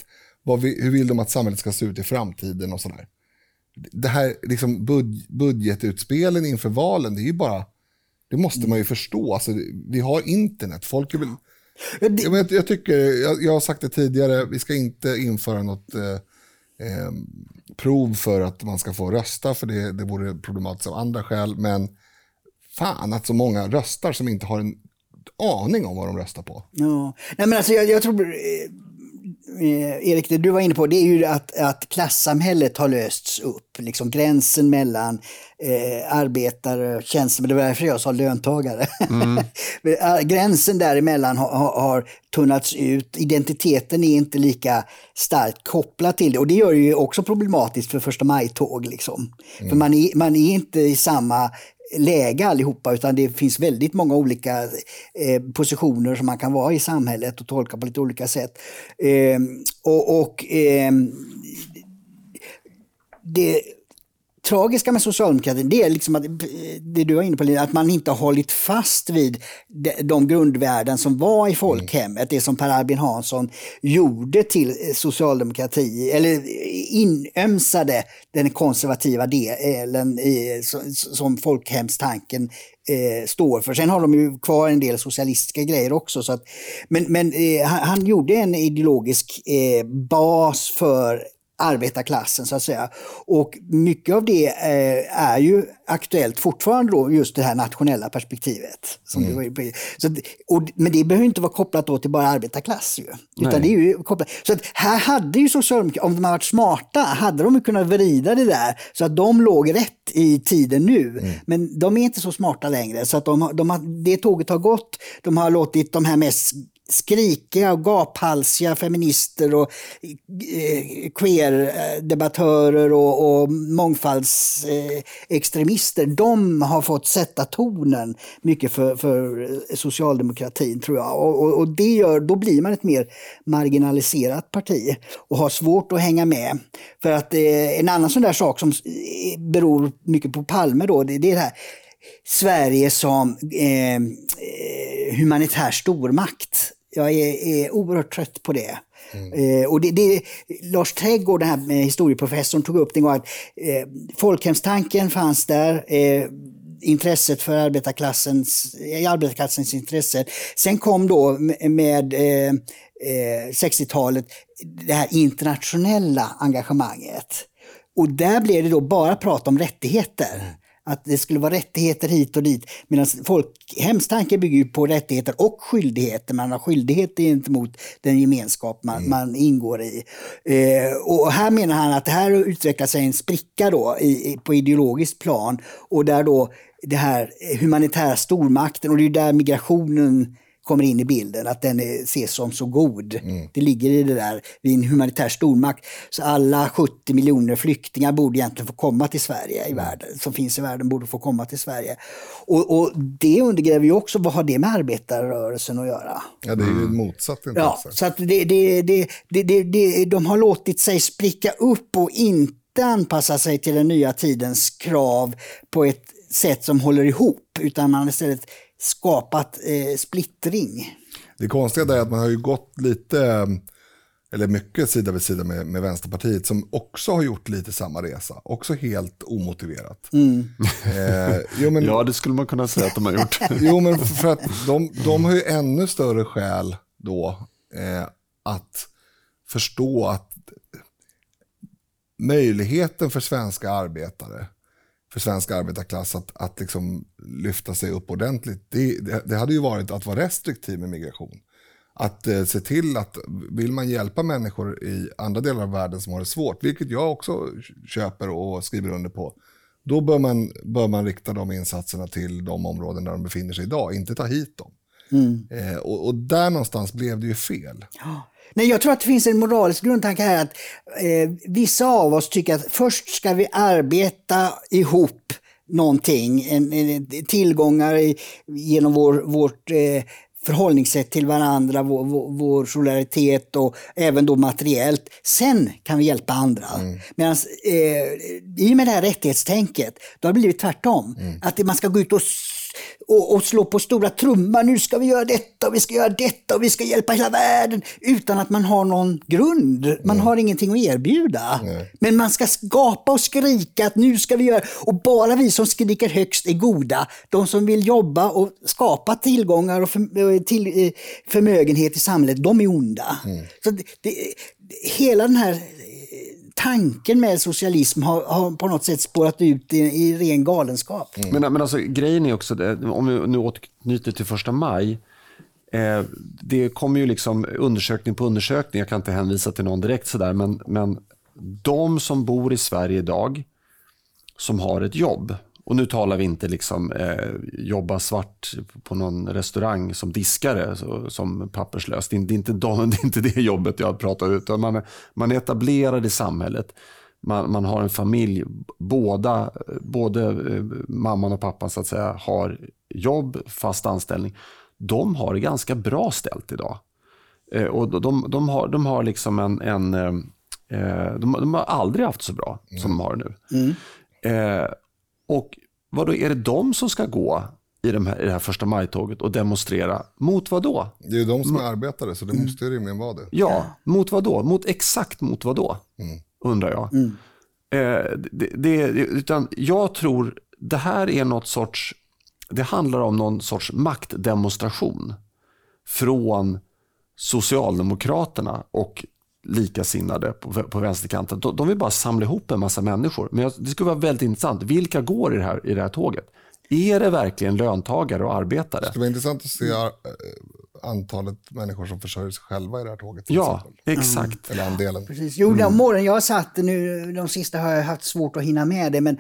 Vi, hur vill de att samhället ska se ut i framtiden och sådär. Det här liksom bud, budgetutspelen inför valen, det är ju bara, det måste man ju förstå. Alltså, vi har internet, folk är väl det... Jag, jag, tycker, jag, jag, har sagt det tidigare, vi ska inte införa något eh, eh, prov för att man ska få rösta, för det, det vore problematiskt av andra skäl. Men fan att så många röstar som inte har en aning om vad de röstar på. Ja. Nej, men alltså, jag, jag tror eh, Erik, det du var inne på, det är ju att, att klassamhället har lösts upp. Liksom gränsen mellan eh, arbetare och tjänstemän, det var därför jag sa löntagare. Mm. Eh, gränsen däremellan har, har, har tunnats ut. Identiteten är inte lika starkt kopplad till det. Och det gör det ju också problematiskt för första maj-tåg. Liksom. Mm. För man är, man är inte i samma läge allihopa utan det finns väldigt många olika eh, positioner som man kan vara i samhället och tolka på lite olika sätt. Eh, och, och eh, det tragiska med socialdemokratin det är liksom att, eh, det du var inne på, att man inte har hållit fast vid de grundvärden som var i folkhemmet. Det som Per Albin Hansson gjorde till eh, socialdemokrati, eller eh, inömsade den konservativa delen i, som folkhemstanken eh, står för. Sen har de ju kvar en del socialistiska grejer också. Så att, men men eh, han, han, gjorde en ideologisk eh, bas för arbetarklassen så att säga. Och mycket av det eh, är ju aktuellt fortfarande då, just det här nationella perspektivet. Som mm. du så, och, men det behöver inte vara kopplat då till bara arbetarklass. Ju, utan det är ju kopplat, så att här hade ju Socialdemokraterna, om de hade varit smarta, hade de kunnat vrida det där så att de låg rätt i tiden nu. Mm. Men de är inte så smarta längre. Så att de, de, det tåget har gått. De har låtit de här mest skrikiga och gaphalsiga feminister och eh, queer-debattörer och, och mångfaldsextremister, de har fått sätta tonen mycket för, för socialdemokratin tror jag. Och, och, och, det gör, då blir man ett mer marginaliserat parti och har svårt att hänga med. För att eh, en annan sån där sak som eh, beror mycket på Palme då, det, det är det här Sverige som eh, eh, humanitär stormakt. Jag är, är oerhört trött på det. Mm. Eh, och det, det, Lars Trädgård, den här historieprofessorn, tog upp det en gång att eh, folkhemstanken fanns där. Eh, intresset för arbetarklassens, arbetarklassens intresse. Sen kom då med eh, 60-talet det här internationella engagemanget. och där blev det då bara prat om rättigheter. Att det skulle vara rättigheter hit och dit. Medan folkhemstanken bygger ju på rättigheter och skyldigheter. Man har skyldigheter gentemot den gemenskap man, mm. man ingår i. Eh, och här menar han att det här utvecklar sig en spricka då i, på ideologiskt plan. Och där då det här humanitära stormakten och det är där migrationen kommer in i bilden, att den ses som så god. Mm. Det ligger i det där, vi är en humanitär stormakt. Så alla 70 miljoner flyktingar borde egentligen få komma till Sverige i mm. världen, som finns i världen, borde få komma till Sverige. Och, och det undergräver ju också, vad har det med arbetarrörelsen att göra? Ja, det är ju mm. motsatt intresse. Ja, så att det, det, det, det, det, de har låtit sig spricka upp och inte anpassa sig till den nya tidens krav på ett sätt som håller ihop, utan man har istället skapat eh, splittring. Det konstiga är att man har ju gått lite, eller mycket sida vid sida med, med Vänsterpartiet som också har gjort lite samma resa. Också helt omotiverat. Mm. Eh, jo, men, ja, det skulle man kunna säga att de har gjort. jo, men för att de, de har ju ännu större skäl då eh, att förstå att möjligheten för svenska arbetare för svensk arbetarklass att, att liksom lyfta sig upp ordentligt, det, det, det, hade ju varit att vara restriktiv med migration. Att eh, se till att vill man hjälpa människor i andra delar av världen som har det svårt, vilket jag också köper och skriver under på, då bör man, bör man rikta de insatserna till de områden där de befinner sig idag, inte ta hit dem. Mm. Eh, och, och, där någonstans blev det ju fel. Ja. Nej, jag tror att det finns en moralisk grundtanke här att eh, vissa av oss tycker att först ska vi arbeta ihop någonting, en, en, tillgångar i, genom vår, vårt eh, förhållningssätt till varandra, vår, vår, vår, solidaritet och även då materiellt. Sen kan vi hjälpa andra. Mm. Medan eh, i och med det här rättighetstänket, då har det blivit tvärtom. Mm. Att man ska gå ut och och, och slå på stora trumman. Nu ska vi göra detta och vi ska göra detta och vi ska hjälpa hela världen. Utan att man har någon grund. Man mm. har ingenting att erbjuda. Mm. Men man ska skapa och skrika att nu ska vi göra. Och bara vi som skriker högst är goda. De som vill jobba och skapa tillgångar och för, till, förmögenhet i samhället, de är onda. Mm. Så det, det, hela den här tanken med socialism har, har, på något sätt spårat ut i, i ren galenskap. Mm. Men, men alltså, grejen är också, det, om vi nu återknyter till första maj, eh, det kommer ju liksom undersökning på undersökning, jag kan inte hänvisa till någon direkt sådär, men, men de som bor i Sverige idag, som har ett jobb, och nu talar vi inte liksom eh, jobba svart på någon restaurang som diskare, så, som papperslös. Det är, det, är inte de, det är inte det jobbet jag pratar ut. Man, man är etablerad i samhället. Man, man har en familj. Båda, både eh, mamman och pappan så att säga, har jobb, fast anställning. De har det ganska bra ställt idag. Eh, och de, de, har, de har liksom en... en eh, eh de, de, har aldrig haft så bra som de har nu. Mm. Eh, och vad då är det de som ska gå i, de här, i det här första majtåget och demonstrera mot vad då? Det är ju de som är arbetare så det mm. måste ju rimligen vara det. Ja, mot vad då? Mot exakt mot vad då? Mm. Undrar jag. Mm. Eh, det, det, utan jag tror det här är något sorts, det handlar om någon sorts maktdemonstration från Socialdemokraterna och likasinnade på, på vänsterkanten. De, de vill bara samla ihop en massa människor. Men det skulle vara väldigt intressant. Vilka går i det här, i det här tåget? Är det verkligen löntagare och arbetare? Det skulle vara intressant att se eh, antalet människor som försörjer sig själva i det här tåget. Ja, exempel. exakt. Eller andelen. Precis. Jo, de mm. åren jag har satt nu, de sista har jag haft svårt att hinna med det, men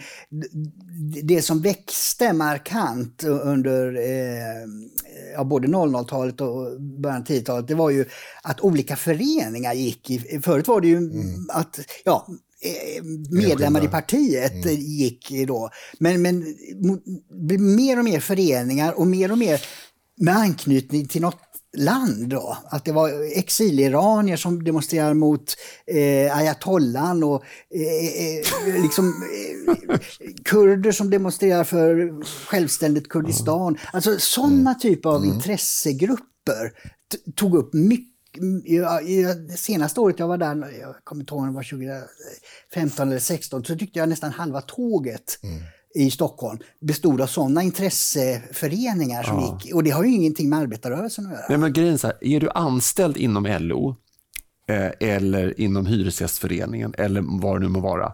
det som växte markant under eh, ja, både 00-talet och början av 10-talet, det var ju att olika föreningar gick. I, förut var det ju mm. att, ja, eh, medlemmar i partiet mm. gick då. Men, men mer och mer föreningar och mer och mer med anknytning till något land då. Att det var exiliranier som demonstrerade mot eh, ayatollan och eh, eh liksom, eh, kurder som demonstrerar för självständigt Kurdistan. Alltså sådana mm. typer av mm. intressegrupper tog upp mycket det senaste året jag var där, jag kommer inte ihåg om det var 2015 eller 2016, så tyckte jag nästan halva tåget mm i Stockholm bestod av sådana intresseföreningar som ja. gick. Och det har ju ingenting med arbetarrörelsen att göra. Nej, men grejen är, så här, är du anställd inom LO eh, eller inom Hyresgästföreningen eller vad det nu må vara.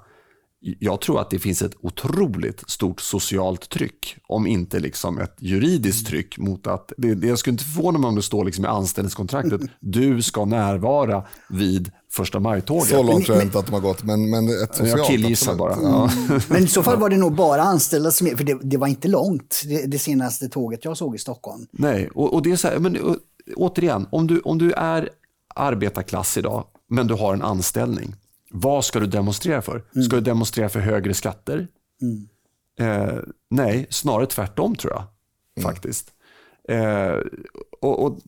Jag tror att det finns ett otroligt stort socialt tryck, om inte liksom ett juridiskt tryck mot att, det, jag skulle inte förvåna mig om det står liksom i anställningskontraktet, du ska närvara vid första maj-tåget. Så långt tror jag inte att de har gått, men, men ett socialt. Jag killgissar bara. Ja. Men i så fall var det nog bara anställda som, för det, det var inte långt, det, det, senaste tåget jag såg i Stockholm. Nej, och, och det är så här, men återigen, om du, om du är arbetarklass idag, men du har en anställning, vad ska du demonstrera för? Mm. Ska du demonstrera för högre skatter? Mm. Eh, nej, snarare tvärtom tror jag. Mm. Faktiskt. Eh, och, och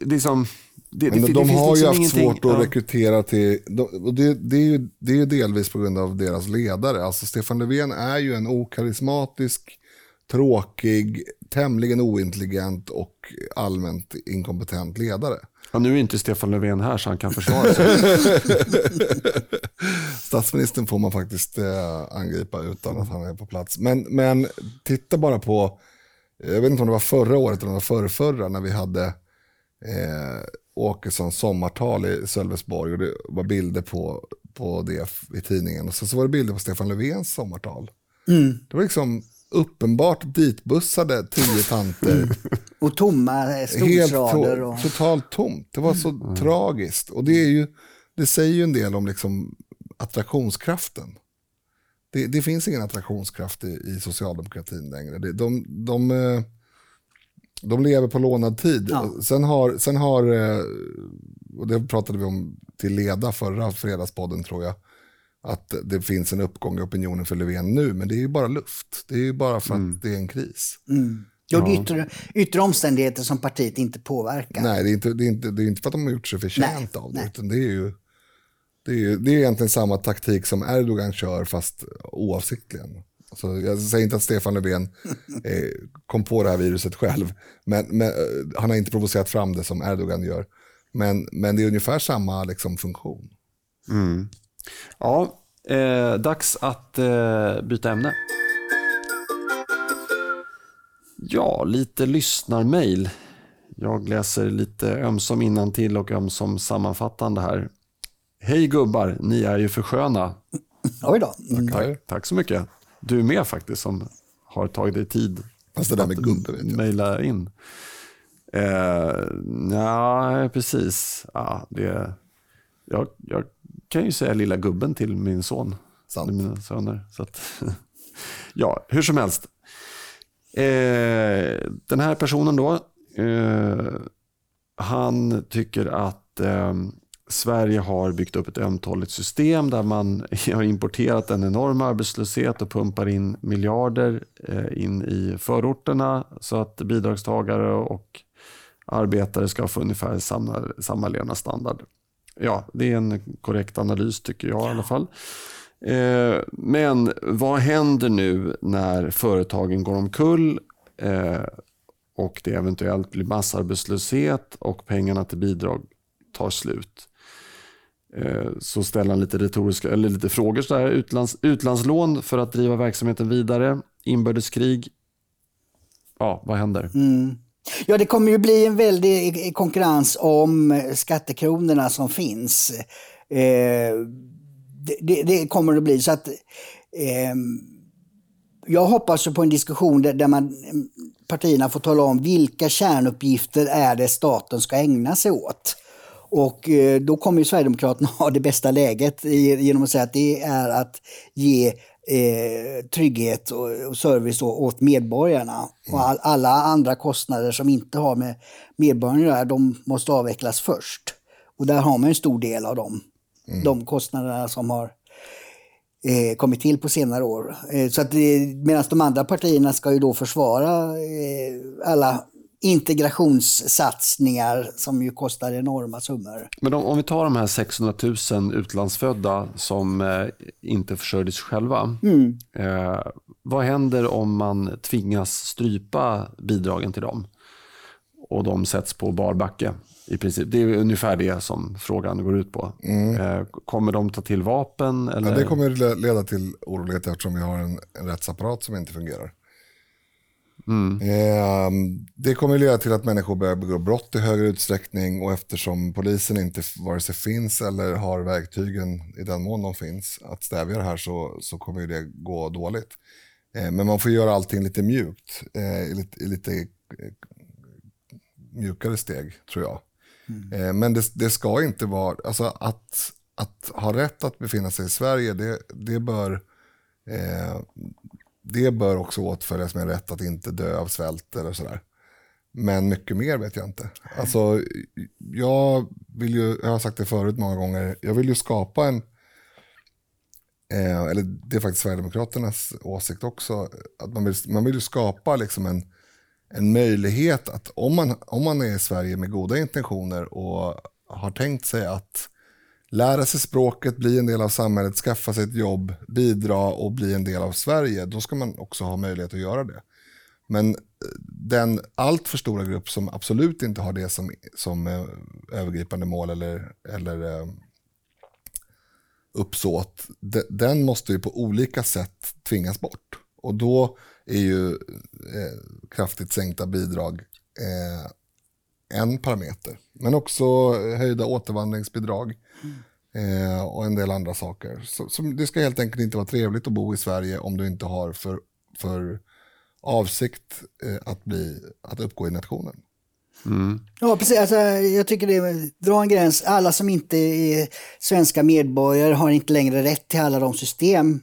liksom, det, Men det, de det har liksom ju haft svårt att ja. rekrytera till... och det, det, är ju, det är ju delvis på grund av deras ledare. Alltså Stefan Löfven är ju en okarismatisk, tråkig, tämligen ointelligent och allmänt inkompetent ledare. Ja, nu är inte Stefan Löfven här så han kan försvara sig. Statsministern får man faktiskt eh, angripa utan att han är på plats. Men, men titta bara på, jag vet inte om det var förra året eller om det var förra, när vi hade eh, Åkessons sommartal i Sölvesborg och det var bilder på, på det i tidningen. Och så, så var det bilder på Stefan Löfvens sommartal. Mm. Det var liksom uppenbart ditbussade tio tanter. och tomma stolsrader. Och... Totalt tomt. Det var så mm. tragiskt. Och det, är ju, det säger ju en del om liksom attraktionskraften. Det, det finns ingen attraktionskraft i, i socialdemokratin längre. Det, de, de, eh, de lever på lånad tid. Ja. Sen har, sen har, eh, och det pratade vi om till leda förra fredagspodden tror jag, att det finns en uppgång i opinionen för Löfven nu, men det är ju bara luft. Det är ju bara för mm. att det är en kris. Mm. Ja, det är yttre, yttre omständigheter som partiet inte påverkar. Nej, det är inte, det är inte, det är inte för att de har gjort sig förtjänt av det, nej. utan det är ju det är, ju, det är egentligen samma taktik som Erdogan kör, fast oavsiktligen. Alltså, jag säger inte att Stefan Löfven eh, kom på det här viruset själv, men, men eh, han har inte provocerat fram det som Erdogan gör. Men, men det är ungefär samma liksom, funktion. Mm. Ja, eh, dags att eh, byta ämne. Ja, lite lyssnarmail. Jag läser lite ömsom till och ömsom sammanfattande här. Hej gubbar, ni är ju för sköna. Oj då. Mm. Tack, tack, så mycket. Du är med faktiskt som har tagit dig tid Fast det där med gubbe vet jag. mejla in. Eh, ja, precis. Ja, det, jag, jag kan ju säga lilla gubben till min son. Sant. Mina söner. Så att, ja, hur som helst. Eh, den här personen då, eh, han tycker att eh, Sverige har byggt upp ett ömtåligt system där man har importerat en enorm arbetslöshet och pumpar in miljarder eh, in i förorterna så att bidragstagare och arbetare ska få ungefär samma, samma levnadsstandard. Ja, det är en korrekt analys tycker jag i alla fall. Eh, men vad händer nu när företagen går omkull eh, och det eventuellt blir massarbetslöshet och pengarna till bidrag tar slut? Eh, så ställer han lite retoriska, eller lite frågor. Så där. Utlands, utlandslån för att driva verksamheten vidare. Inbördeskrig. Ja, vad händer? Mm. Ja, det kommer ju bli en väldig konkurrens om skattekronorna som finns. Eh, det, det, kommer det bli. så att eh, Jag hoppas på en diskussion där, där man, partierna får tala om vilka kärnuppgifter är det staten ska ägna sig åt. Och eh, då kommer ju Sverigedemokraterna ha det bästa läget genom att säga att det är att ge eh, trygghet och, service åt medborgarna. Mm. Och all, alla andra kostnader som inte har med medborgarna att göra, de måste avvecklas först. Och där har man en stor del av dem. Mm. De kostnaderna som har eh, kommit till på senare år. Eh, så att medan de andra partierna ska ju då försvara eh, alla integrationssatsningar som ju kostar enorma summor. Men om, om, vi tar de här 600 000 utlandsfödda som eh, inte försörjde sig själva. Mm. Eh, vad händer om man tvingas strypa bidragen till dem? Och de sätts på barbacke i princip. Det är ungefär det som frågan går ut på. Mm. Eh, kommer de ta till vapen? Eller? Ja, det kommer leda till oroligheter eftersom vi har en, en rättsapparat som inte fungerar. Mm. Eh, det kommer att leda till att människor börjar begå brott i högre utsträckning och eftersom polisen inte vare sig finns eller har verktygen i den mån de finns att stävja det här så, så kommer det gå dåligt. Eh, men man får göra allting lite mjukt, eh, i lite, i lite eh, mjukare steg tror jag. Mm. Eh, men det, det, ska inte vara, alltså att, att ha rätt att befinna sig i Sverige, det, det bör eh, det bör också åtföljas med rätt att inte dö av svält eller sådär. Men mycket mer vet jag inte. Alltså, jag vill ju, jag har sagt det förut många gånger, jag vill ju skapa en, eh, eller det är faktiskt Sverigedemokraternas åsikt också, att man vill, man vill ju skapa liksom en, en möjlighet att om man, om man är i Sverige med goda intentioner och har tänkt sig att lära sig språket, bli en del av samhället, skaffa sig ett jobb, bidra och bli en del av Sverige, då ska man också ha möjlighet att göra det. Men eh, den allt för stora grupp som absolut inte har det som, som eh, övergripande mål eller, eller eh, uppsåt, den måste ju på olika sätt tvingas bort. Och då är ju kraftigt sänkta bidrag en parameter. Men också höjda återvandringsbidrag eh, och en del andra saker. Så, så, det ska helt enkelt inte vara trevligt att bo i Sverige om du inte har för, för avsikt eh, att, bli, att uppgå i nationen. Mm. Ja, precis. Alltså, jag tycker det är, dra en gräns. Alla som inte är svenska medborgare har inte längre rätt till alla de system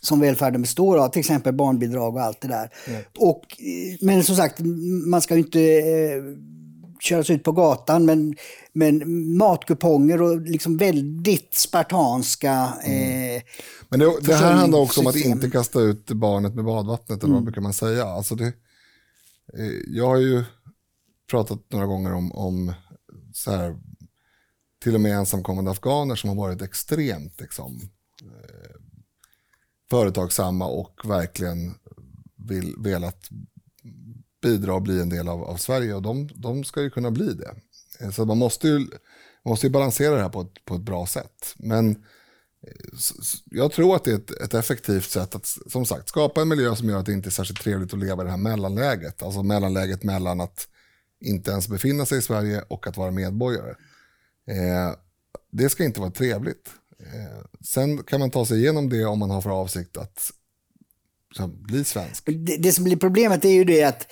som välfärden består av, till exempel barnbidrag och allt det där. Mm. Och, men som sagt, man ska ju inte eh, köras ut på gatan. Men, men matkuponger och liksom väldigt spartanska mm. eh, Men det, det här handlar också om att inte kasta ut barnet med badvattnet, eller mm. vad brukar man säga? Alltså det, eh, jag har ju pratat några gånger om, om så här, till och med ensamkommande afghaner som har varit extremt liksom, eh, företagsamma och verkligen vill, velat bidra och bli en del av, av Sverige och de, de ska ju kunna bli det. Eh, så man måste ju, måste ju balansera det här på ett, på ett bra sätt. Men eh, jag tror att det är ett, ett, effektivt sätt att som sagt skapa en miljö som gör att det inte är särskilt trevligt att leva i det här mellanläget. Alltså mellanläget mellan att inte ens befinna sig i Sverige och att vara medborgare. Eh, det ska inte vara trevligt. Eh, sen kan man ta sig igenom det om man har för avsikt att bli svensk. Det, det som blir problemet är ju det att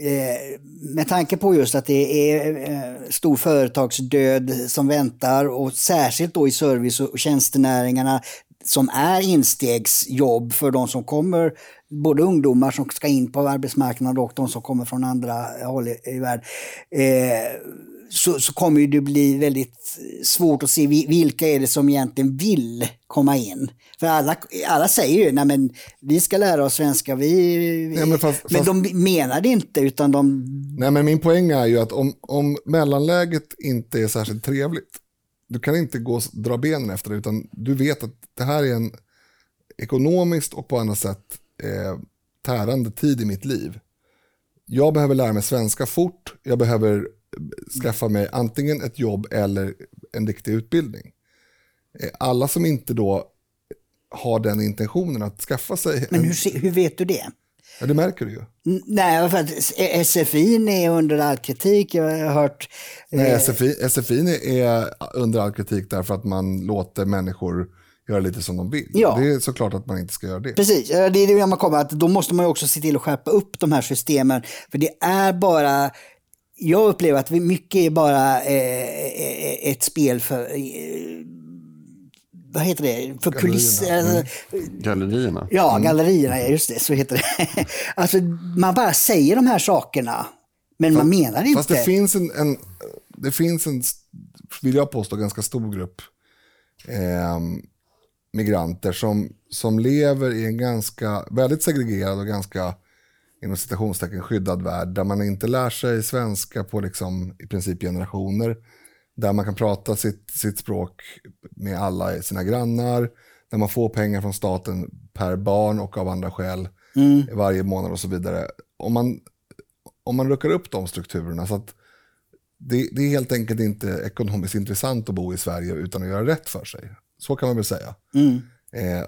Eh, med tanke på just att det är eh, stor företagsdöd som väntar och särskilt då i service och tjänstenäringarna som är instegsjobb för de som kommer, både ungdomar som ska in på arbetsmarknaden och de som kommer från andra håll i världen. Eh, så, så kommer det bli väldigt svårt att se vilka är det som egentligen vill komma in. För alla, alla säger ju, nej men vi ska lära oss svenska, vi, nej, men, fast, men de menar det inte utan de... Nej men min poäng är ju att om, om mellanläget inte är särskilt trevligt, du kan inte gå och dra benen efter det utan du vet att det här är en ekonomiskt och på andra sätt eh, tärande tid i mitt liv. Jag behöver lära mig svenska fort, jag behöver skaffa mig antingen ett jobb eller en riktig utbildning. Eh, alla som inte då har den intentionen att skaffa sig... Men hur, hur vet du det? Ja, det märker du ju. Nej, för att SFI är under all kritik. Jag har hört... Nej, eh, SFI, SFI är under all kritik därför att man låter människor göra lite som de vill. Ja. Det är såklart att man inte ska göra det. Precis, det är det man kommer att då måste man också se till att skärpa upp de här systemen. För det är bara jag upplever att mycket är bara eh, eh, ett spel för eh, vad heter det, för kulisser. Mm. Gallerierna. Ja, mm. gallerierna, just det, så heter det. alltså, man bara säger de här sakerna, men fast, man menar inte. Fast det finns en, en, det finns en, vill jag påstå, ganska stor grupp eh, migranter som, som lever i en ganska, väldigt segregerad och ganska inom citationstecken skyddad värld där man inte lär sig svenska på liksom, i princip generationer. Där man kan prata sitt, sitt språk med alla sina grannar. Där man får pengar från staten per barn och av andra skäl mm. varje månad och så vidare. Om man, om man ruckar upp de strukturerna så att det, det, är helt enkelt inte ekonomiskt intressant att bo i Sverige utan att göra rätt för sig. Så kan man väl säga. Mm. Eh,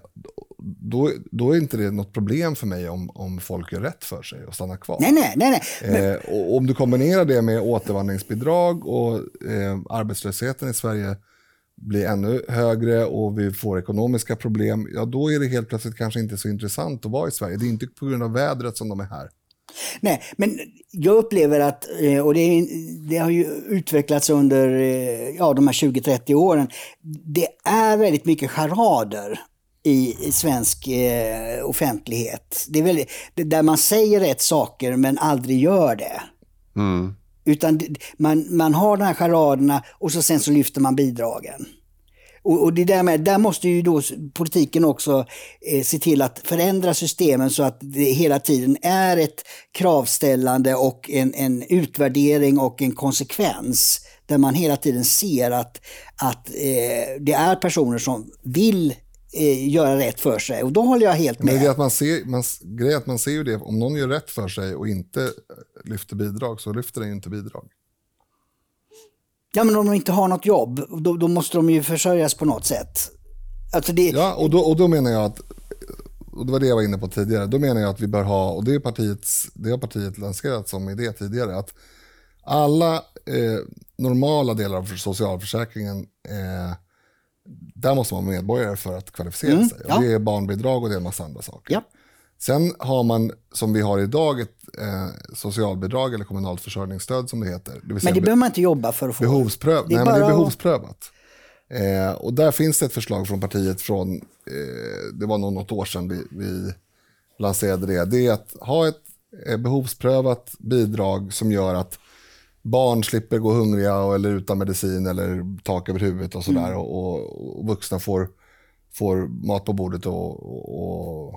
då, då är inte det något problem för mig om, om folk gör rätt för sig och stannar kvar. Nej, nej, nej. nej. Eh, och om du kombinerar det med återvandringsbidrag och eh, arbetslösheten i Sverige blir ännu högre och vi får ekonomiska problem, ja då är det helt plötsligt kanske inte så intressant att vara i Sverige. Det är inte på grund av vädret som de är här. nej, men jag upplever att, eh, och det, det har ju utvecklats under eh, ja, de här 20-30 åren, det är väldigt mycket charader i, svensk eh, offentlighet. Det är det, där man säger rätt saker men aldrig gör det. Mm. Utan man, man har de här charaderna och så sen så lyfter man bidragen. Och, och det där, med, där måste ju då politiken också eh, se till att förändra systemen så att det hela tiden är ett kravställande och en, en utvärdering och en konsekvens. Där man hela tiden ser att, att eh, det är personer som vill eh, göra rätt för sig. Och då håller jag helt Men det med. är att man ser, man, grejen att man ser ju det, om någon gör rätt för sig och inte eh, lyfter bidrag så lyfter den ju inte bidrag. Ja, men om de inte har något jobb, då, då måste de ju försörjas på något sätt. Alltså det, Ja, och då, och då menar jag att, och det var det jag var inne på tidigare, då menar jag att vi bör ha, och det, är partiets, det har partiet lanserat som idé tidigare, att alla eh, normala delar av socialförsäkringen, eh, där måste man vara medborgare för att kvalificera Mm, sig. Ja. Det är barnbidrag och det är en massa andra saker. Ja. Sen har man, som vi har idag, ett eh, socialbidrag eller kommunalt försörjningsstöd som det heter. Det Men det behöver man inte jobba för att få. Behovspröv Det är Nej, men det är bara behovsprövat. Eh, och där finns det ett förslag från partiet från, eh, det var nog något år sedan vi, vi lanserade det. Det är att ha ett eh, behovsprövat bidrag som gör att barn slipper gå hungriga eller utan medicin eller tak över huvudet och sådär. Mm. Och, och, och vuxna får, får mat på bordet och, och, och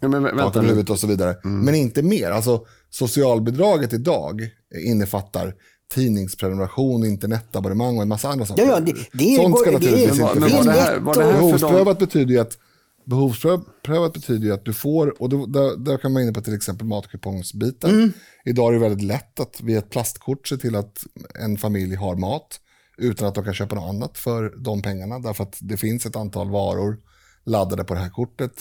Ja, men vä- tak vänta över huvudet och så vidare. Men inte mer. Alltså, socialbidraget idag innefattar tidningsprenumeration, internetabonnemang och en massa andra saker. Ja, ja, det, det Sånt ska det, naturligtvis inte det det finnas. Behovsprövat betyder ju att Behovsprövat betyder ju att du får, och då, där, där kan man inne på till exempel matkupongsbiten. Mm. Idag är det väldigt lätt att via ett plastkort se till att en familj har mat utan att de kan köpa något annat för de pengarna. Därför att det finns ett antal varor laddade på det här kortet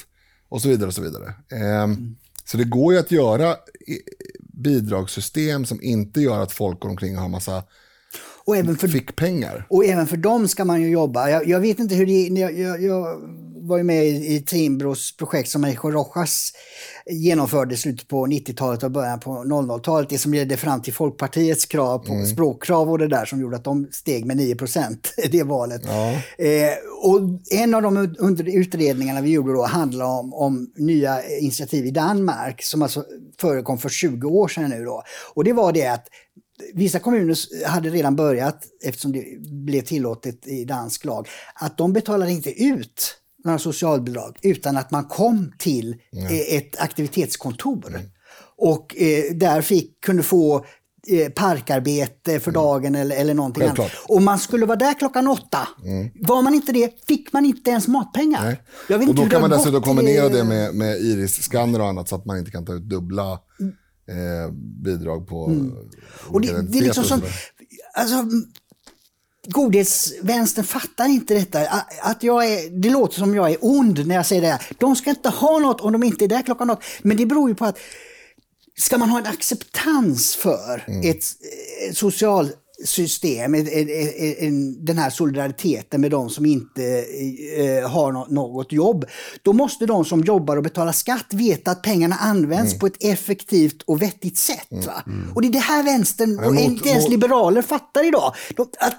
och så vidare. och Så vidare. Ehm, Så det går ju att göra bidragssystem som inte gör att folk går omkring och har massa och, även för, fickpengar. och även för dem ska man ju jobba. Jag, jag vet inte hur det jag, jag, jag var ju med i, i Timbros projekt som Eijo Rojas genomförde i slutet på 90-talet och början på 00-talet. Det som ledde fram till Folkpartiets krav på språkkrav och det där som gjorde att de steg med 9% det valet. Eh, och en av de under utredningarna vi gjorde då handlade om, om nya initiativ i Danmark som alltså förekom för 20 år sedan nu då. Och det var det att Vissa kommuner hade redan börjat, eftersom det blev tillåtet i dansk lag, att de betalade inte ut några socialbidrag utan att man kom till eh, ett aktivitetskontor. Och eh, där fick, kunde få eh, parkarbete för dagen eller, eller någonting annat. Och man skulle vara där klockan åtta. Var man inte det fick man inte ens matpengar. Nej. Jag vet Och då kan man dessutom kombinera det med, med iris-scanner och annat så att man inte kan ta ut dubbla eh, bidrag på Mm. Och det, det är liksom som, alltså, godhetsvänstern fattar inte detta. Att jag är, det låter som jag är ond när jag säger det här. De ska inte ha något om de inte är där klockan något. Men det beror ju på att ska man ha en acceptans för Mm. ett, ett socialsystem, en, den här solidariteten med de som inte eh, har nå- något jobb, då måste de som jobbar och betalar skatt veta att pengarna används Mm. på ett effektivt och vettigt sätt. Va? Och det är det här vänstern och inte ens liberaler fattar idag. De, att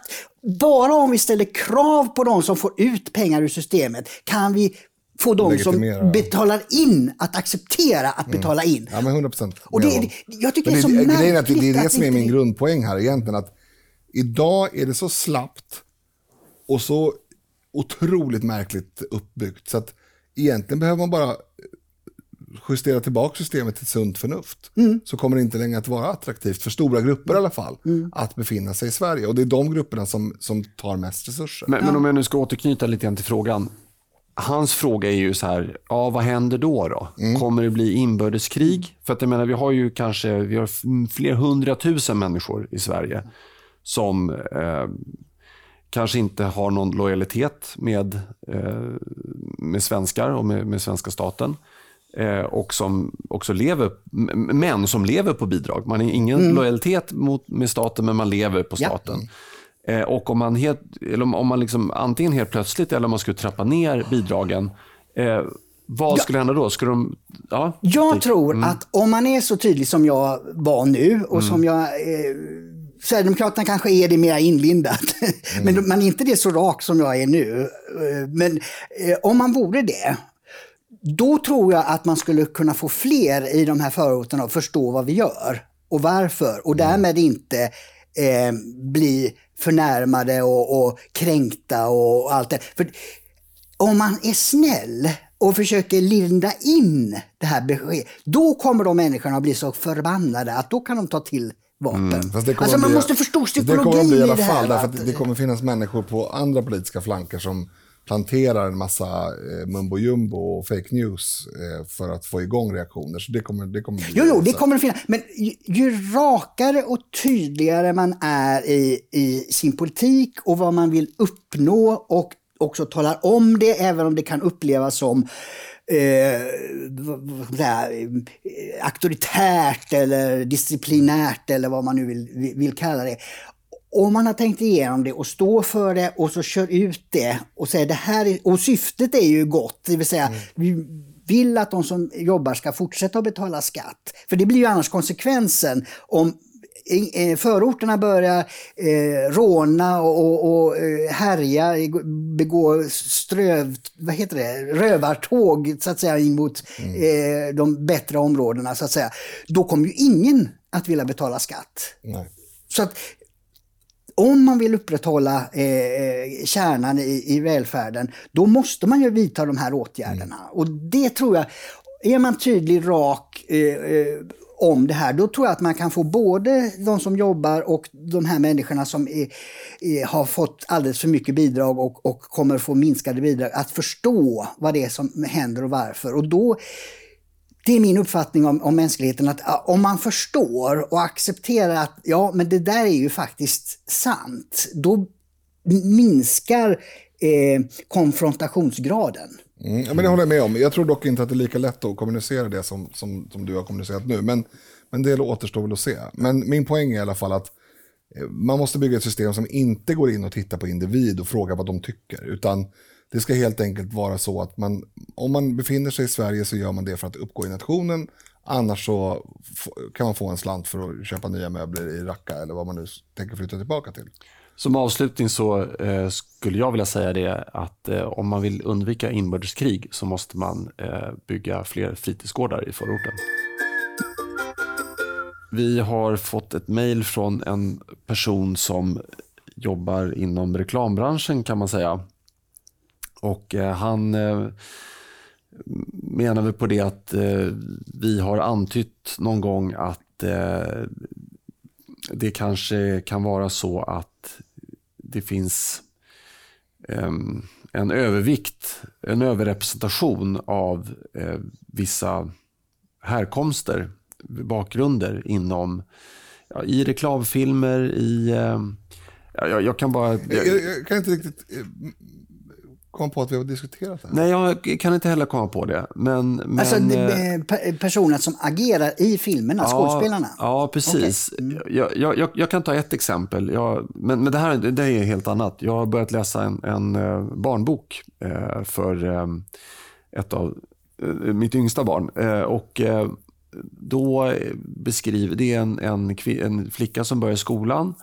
bara om vi ställer krav på de som får ut pengar ur systemet kan vi få de som betalar in att acceptera att betala in. Ja, men 100 procent. Det- det- jag tycker det är så Grejen är att det, det är märkligt det som är min det- grundpoäng här egentligen. Att idag är det så slappt och så otroligt märkligt uppbyggt. Så att egentligen behöver man bara justera tillbaka systemet till sunt förnuft. Mm. Så kommer det inte längre att vara attraktivt för stora grupper i alla fall Mm. att befinna sig i Sverige. Och det är de grupperna som, som tar mest resurser. Men, men om jag nu ska återknyta lite grann till frågan. Hans fråga är ju så här, ja vad händer då? då? Kommer det bli inbördeskrig? För att jag menar, vi har ju kanske vi har fler hundratusen människor i Sverige som eh, kanske inte har någon lojalitet med, eh, med svenskar och med, med svenska staten. Eh, och som också lever, män som lever på bidrag. Man har ingen mm. lojalitet mot, med staten, men man lever på staten. Ja. Eh, och om man, helt, eller om man liksom, antingen helt plötsligt eller om man skulle trappa ner bidragen, eh, vad skulle hända då? Skulle de, ja, jag det, tror mm. att om man är så tydlig som jag var nu och mm. som jag eh, Sverigedemokraterna kanske är det mer inlindat, mm. men man är inte det så rak som jag är nu. Men eh, om man vore det, då tror jag att man skulle kunna få fler i de här förorterna att förstå vad vi gör och varför och mm. därmed inte eh, bli förnärmade och, och kränkta och allt det. För om man är snäll och försöker linda in det här beskedet, då kommer de människorna att bli så förbannade att då kan de ta till vapen. Mm, alltså man bli, måste förstå psykologin det kommer bli i alla fall, i det här. Det kommer finnas människor på andra politiska flanker som planterar en massa eh, mumbo jumbo och fake news eh, för att få igång reaktioner. Så det kommer, det kommer bli Jo, jo, det kommer det finnas. Men ju, ju, rakare och tydligare man är i, i sin politik och vad man vill uppnå och också talar om det, även om det kan upplevas som eh, där, eh, auktoritärt eller disciplinärt eller vad man nu vill, vill kalla det. Om man har tänkt igenom det och står för det och så kör ut det och säger det här är, och syftet är ju gott, det vill säga mm. vi vill att de som jobbar ska fortsätta att betala skatt. För det blir ju annars konsekvensen om förorterna börjar eh, råna och, och, och eh, härja, begå ströv, vad heter det, rövartåg så att säga in mot mm. eh, de bättre områdena så att säga. Då kommer ju ingen att vilja betala skatt. Nej. Så att om man vill upprätthålla eh, eh, kärnan i, i välfärden, då måste man ju vidta de här åtgärderna. Mm. Och det tror jag, är man tydlig, rak eh, eh om det här, då tror jag att man kan få både de som jobbar och de här människorna som är, är, har fått alldeles för mycket bidrag och, och kommer få minskade bidrag att förstå vad det är som händer och varför. Och då, det är min uppfattning om, om mänskligheten, att om man förstår och accepterar att ja, men det där är ju faktiskt sant, då minskar eh, konfrontationsgraden. Mm, ja, men det håller jag med om. Jag tror dock inte att det är lika lätt att kommunicera det som, som, som du har kommunicerat nu. Men, men det återstår väl att se. Men min poäng är i alla fall att eh, man måste bygga ett system som inte går in och tittar på individ och frågar vad de tycker. Utan det ska helt enkelt vara så att man, om man befinner sig i Sverige så gör man det för att uppgå i nationen. Annars så kan man få en slant för att köpa nya möbler i Raqqa eller vad man nu tänker flytta tillbaka till. Som avslutning så eh, skulle jag vilja säga det att eh, om man vill undvika inbördeskrig så måste man eh, bygga fler fritidsgårdar i förorten. Vi har fått ett mejl från en person som jobbar inom reklambranschen kan man säga. Och eh, han eh, menar väl på det att eh, vi har antytt någon gång att eh, det kanske kan vara så att det finns um, en övervikt, en överrepresentation av eh, vissa härkomster, bakgrunder inom, ja, i reklamfilmer, i... Eh, jag, jag, kan bara... Jag, jag, kan inte riktigt eh, komma på att vi har diskuterat det här. Nej, jag kan inte heller komma på det. Men, men, alltså eh, personer som agerar i filmerna, ja, skådespelarna? Ja, precis. Okay. Mm. Jag, jag, jag, kan ta ett exempel. Jag, men, men det här det är helt annat. Jag har börjat läsa en, en eh, barnbok eh, för ett av mitt yngsta barn. Och då beskriver, det är en, en, en flicka som börjar skolan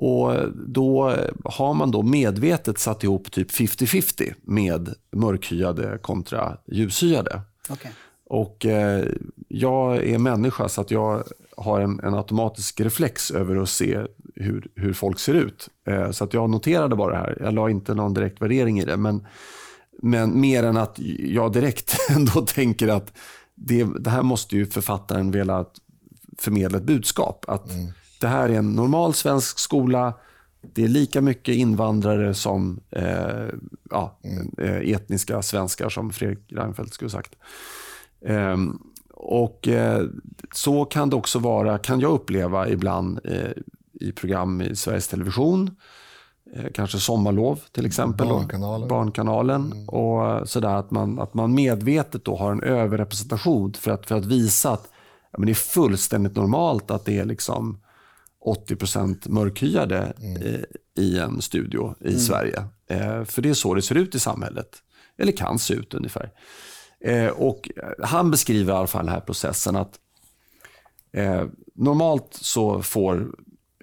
och Då har man då medvetet satt ihop typ 50-50 med mörkhyade kontra ljushyade. Okay. Och eh, Jag är människa så att jag har en, en, automatisk reflex över att se hur, hur folk ser ut. Eh, så att jag noterade bara det här. Jag la inte någon direkt värdering i det. Men, men mer än att jag direkt ändå tänker att det, det här måste ju författaren vilja förmedla ett budskap. Att mm det här är en normal svensk skola. Det är lika mycket invandrare som eh, ja, mm. Eh, etniska svenskar, som Fredrik Reinfeldt skulle sagt. Eh, och eh, Så kan det också vara, kan jag uppleva ibland eh, i program i Sveriges Television. eh, kanske Sommarlov till exempel. Barnkanalen. Barnkanalen och sådär att man, att man medvetet då har en överrepresentation för att, för att visa att ja, men det är fullständigt normalt att det är liksom 80% mörkhyade i, i en studio i Sverige. Eh, för det är så det ser ut i samhället. Eller kan se ut ungefär. Eh, och han beskriver i alla fall den här processen att eh, normalt så får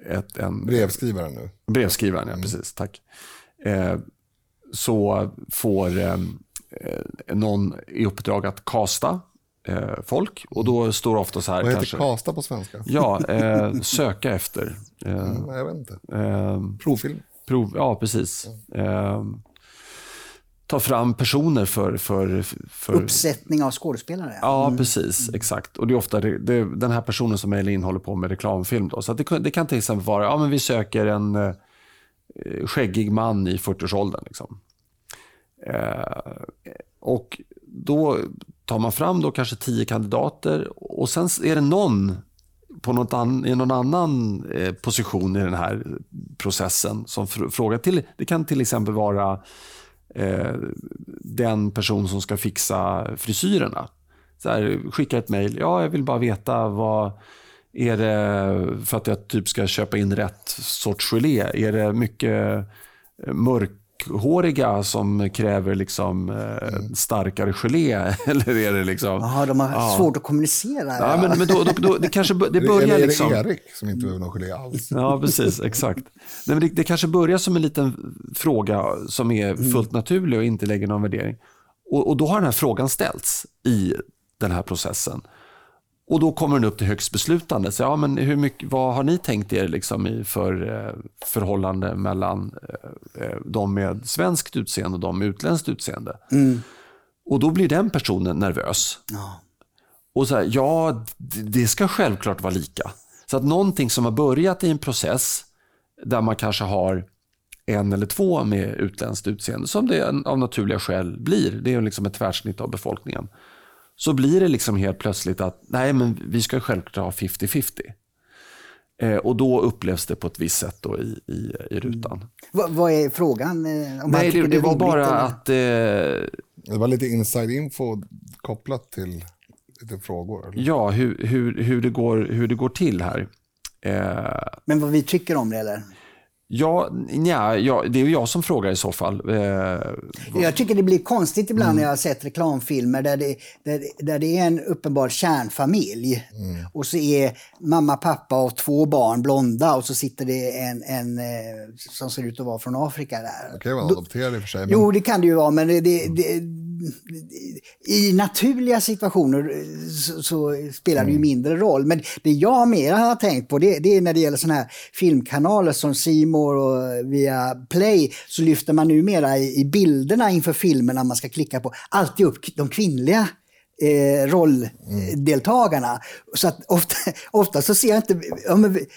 ett, en Brevskrivaren nu. brevskrivaren, ja precis, tack. Eh, så får eh, eh, någon i uppdrag att kasta eh, folk och då står det ofta så här Vad heter kanske. kasta på svenska? Ja, eh, söka efter. Eh, Mm, jag vet inte. eh, Provfilm. prov, ja, precis. Eh, ta fram personer för... för, för Uppsättning av skådespelare. Ja, precis. Exakt. Och det är ofta det, det, den här personen som mejlar in håller på med reklamfilm. Då. Så att det, kan- det kan till exempel vara, ja men vi söker en eh, skäggig man i 40-årsåldern. Liksom. Eh, och då tar man fram då kanske tio kandidater och sen är det någon på något an, i någon annan eh, position i den här processen som fr- frågar till. Det kan till exempel vara eh, den person som ska fixa frisyrerna. Så här, skicka ett mejl. Ja, jag vill bara veta vad är det för att jag typ ska köpa in rätt sorts gelé. Är det mycket eh, mörk mörkhåriga som kräver liksom eh, starkare gelé? Eller är det liksom... Jaha, de har Ja. svårt att kommunicera. Ja, men, men då, då, då, det kanske det Eller börjar är det liksom... Erik som inte behöver någon gelé alls? Ja, precis. Exakt. Nej, men det, det kanske börjar som en liten fråga som är fullt naturlig och inte lägger någon värdering. Och, och Då har den här frågan ställts i den här processen. Och Då kommer den upp till högst beslutande. Så, ja, men hur mycket, vad har ni tänkt er liksom i för eh, förhållande mellan eh, eh, de med svenskt utseende och de med utländskt utseende? Och Då blir den personen nervös. Ja. Och så här, ja, det ska självklart vara lika. Så att någonting som har börjat i en process där man kanske har en eller två med utländskt utseende, som det av naturliga skäl blir, det är liksom ett tvärsnitt av befolkningen, så blir det liksom helt plötsligt att nej, men vi ska självklart ha 50-50. Eh, och då upplevs det på ett visst sätt då i, i, i rutan. Vad, vad är frågan? eh, Om Nej, det, det är var bara eller? att eh, Det var lite inside info kopplat till lite frågor. Eller? Ja, hur, hur, hur, det går, hur det går till här. Eh, Men vad vi tycker om det eller? Ja, nja, ja, det är ju jag som frågar i så fall. Eh, Jag tycker det blir konstigt ibland Mm. när jag har sett reklamfilmer där det, där, där det är en uppenbar kärnfamilj. Mm. Och så är mamma, pappa och två barn blonda och så sitter det en, en eh, som ser ut att vara från Afrika där. Det kan ju vara adopterad i och för sig. Men Jo, det kan det ju vara, men det, det, det, i naturliga situationer eh, så, så spelar det ju mindre roll. Men det jag mer har tänkt på, det, det är när det gäller sådana här filmkanaler som More och via Play, så lyfter man numera i, i bilderna inför filmerna man ska klicka på, alltid upp de kvinnliga eh, rolldeltagarna. Så att ofta, ofta så ser jag inte,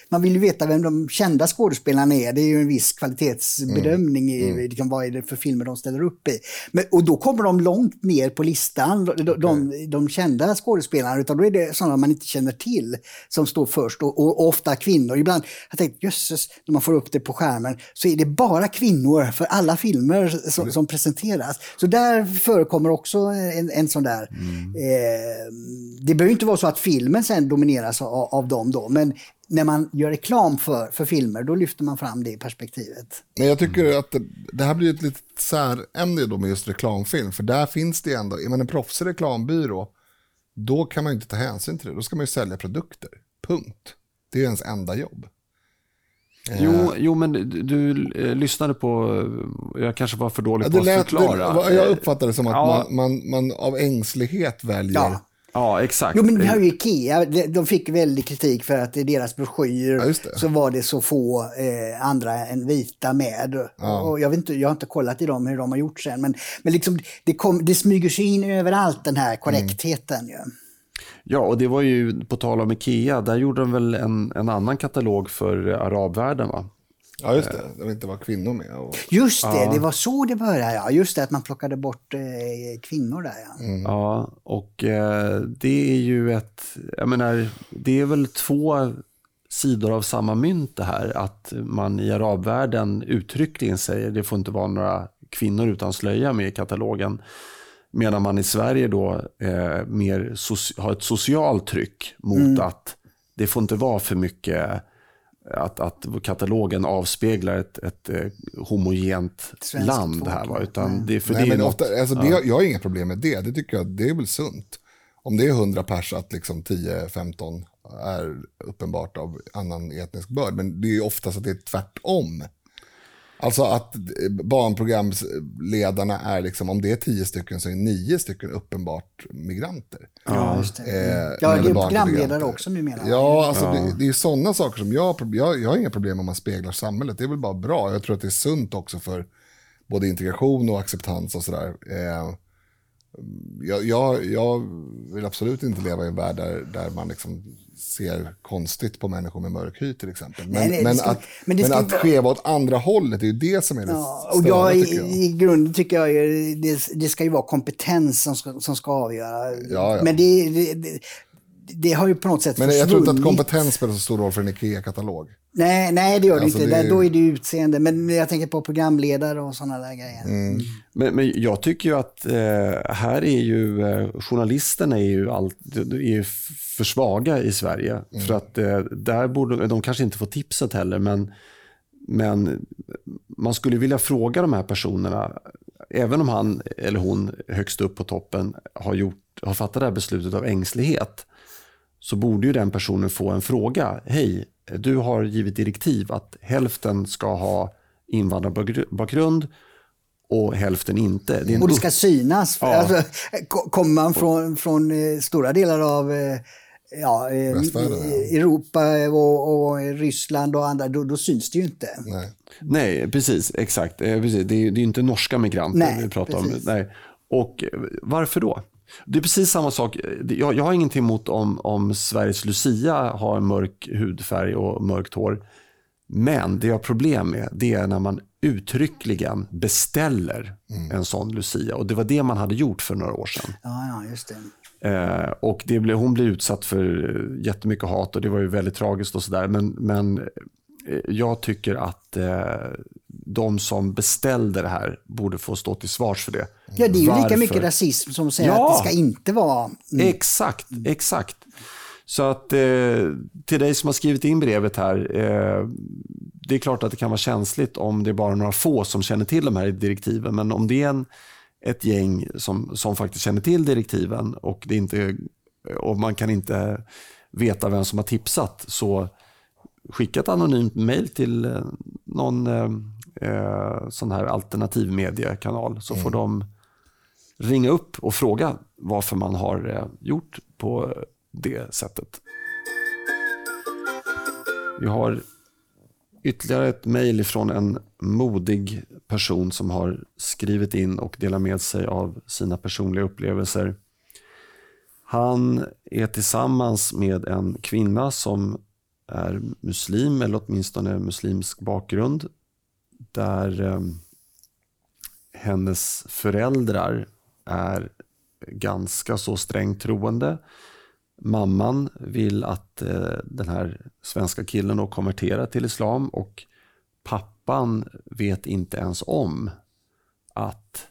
man vill ju veta vem de kända skådespelarna är. Det är ju en viss kvalitetsbedömning i liksom, vad är det för filmer de ställer upp i. Men, och då kommer de långt ner på listan, de, de, de kända skådespelarna, utan då är det sådana man inte känner till som står först och, och, och ofta kvinnor. Ibland har jag tänkt, jösses, när man får upp det på skärmen så är det bara kvinnor för alla filmer som, som presenteras. Så där förekommer också en, en sån där Eh, det behöver inte vara så att filmen sen domineras av, av dem då, men när man gör reklam för, för filmer, då lyfter man fram det perspektivet. Men jag tycker att det, det här blir ett litet särämne då med just reklamfilm. För där finns det ändå, är man en proffsig reklambyrå, då kan man ju inte ta hänsyn till det. Då ska man ju sälja produkter. Punkt. Det är ens enda jobb jo, jo, men du, du eh, lyssnade på... eh, Jag kanske var för dålig Ja, på det att lät, förklara. det, jag uppfattar det som att Ja. man, man, man av ängslighet väljer. Ja. Ja, exakt. Jo, men vi har ju Ikea, de- fick väldigt kritik för att i deras broschyr Ja, det. så var det så få eh, andra än vita med. Och jag, vet inte, jag har inte kollat i dem hur de har gjort sen, men, men liksom, det, kom, det smyger sig in överallt den här korrektheten. Ju. Ja, och det var ju, på tal om Ikea, där gjorde de väl en, en annan katalog för arabvärlden, va? Ja, just det. Det vill inte vara kvinnor med. Och, Just det, det var så det började. Ja. Just det, att man plockade bort eh, kvinnor där. Ja. Ja, och eh, det är ju ett, jag menar, det är väl två sidor av samma mynt det här. Att man i arabvärlden uttryckligen säger det får inte vara några kvinnor utan slöja med i katalogen. Medan man i Sverige då eh, mer har ett socialt tryck mot mm. att det får inte vara för mycket att, att katalogen avspeglar ett, ett, ett eh, homogent Svenskt land här. Va? Utan det, för Nej, det men något, ofta, alltså, ja. det, jag har inga problem med det. Det tycker jag det är väl sunt. Om det är 100 pers att liksom 10-15 är uppenbart av annan etnisk börd. Men det är oftast att det är tvärtom. Alltså att barnprogramsledarna är, liksom, om det är tio stycken så är nio stycken uppenbart migranter. Ja, just det. Eh, ja, det är programledare också numera. Ja, alltså ja. Det, det är sådana saker som jag, jag, jag har inga problem om man speglar samhället. Det är väl bara bra. Jag tror att det är sunt också för både integration och acceptans och sådär. Eh, jag, jag, jag, vill absolut inte leva i en värld där, där man liksom ser konstigt på människor med mörk hy till exempel. Men, nej, nej, men ska, att, men, men att skeva åt andra hållet, det är ju det som är det ja, och jag, i, jag. I grunden tycker jag det, det ska ju vara kompetens som ska, som ska avgöra. Ja, ja. Men det, det, det, har ju på något sätt Men jag tror inte att kompetens spelar så stor roll för en IKEA-katalog. Nej, nej, det gör det alltså inte. Det... Då är det utseende. Men jag tänker på programledare och sådana där grejer. Mm. Men, men, jag tycker ju att eh, här är ju eh, journalisterna är ju, all, är ju för svaga i Sverige. Mm. För att eh, där borde, de kanske inte får tipset heller, men, men man skulle vilja fråga de här personerna, även om han eller hon högst upp på toppen har, gjort, har fattat det här beslutet av ängslighet, så borde ju den personen få en fråga. Hej, du har givit direktiv att hälften ska ha invandrarbakgrund och hälften inte. Det och det ska synas. Ja. Alltså, kommer man från, från eh, stora delar av eh, ja, eh, Europa och, och, Ryssland och andra, då, då, syns det ju inte. Nej, Nej precis. Exakt. Precis. Det, är, det är inte norska migranter Nej, vi pratar precis. om. Nej. Och varför då? Det är precis samma sak. Jag, jag har ingenting emot om, om Sveriges Lucia har mörk hudfärg och mörkt hår. Men det jag har problem med det är när man uttryckligen beställer mm. en sån Lucia. Och det var det man hade gjort för några år sedan. Ja, ja just det. Eh, och det blev, hon blev utsatt för jättemycket hat och det var ju väldigt tragiskt och sådär. Men, men eh, jag tycker att eh, de som beställde det här borde få stå till svars för det. Ja, det är ju Varför? lika mycket rasism som säger ja, att det ska inte vara... Mm. Exakt, exakt. Så att eh, till dig som har skrivit in brevet här. Eh, det är klart att det kan vara känsligt om det är bara några få som känner till de här direktiven. Men om det är en, ett gäng som, som faktiskt känner till direktiven och, det inte, och man kan inte veta vem som har tipsat så skicka ett anonymt mail till eh, någon eh, eh, sån här alternativmediekanal så mm. får de ringa upp och fråga varför man har eh, gjort på det sättet. Vi har ytterligare ett mejl från en modig person som har skrivit in och delat med sig av sina personliga upplevelser. Han är tillsammans med en kvinna som är muslim eller åtminstone muslimsk bakgrund. Där eh, hennes föräldrar är ganska så strängt troende. Mamman vill att eh, den här svenska killen då konverterar till islam och pappan vet inte ens om att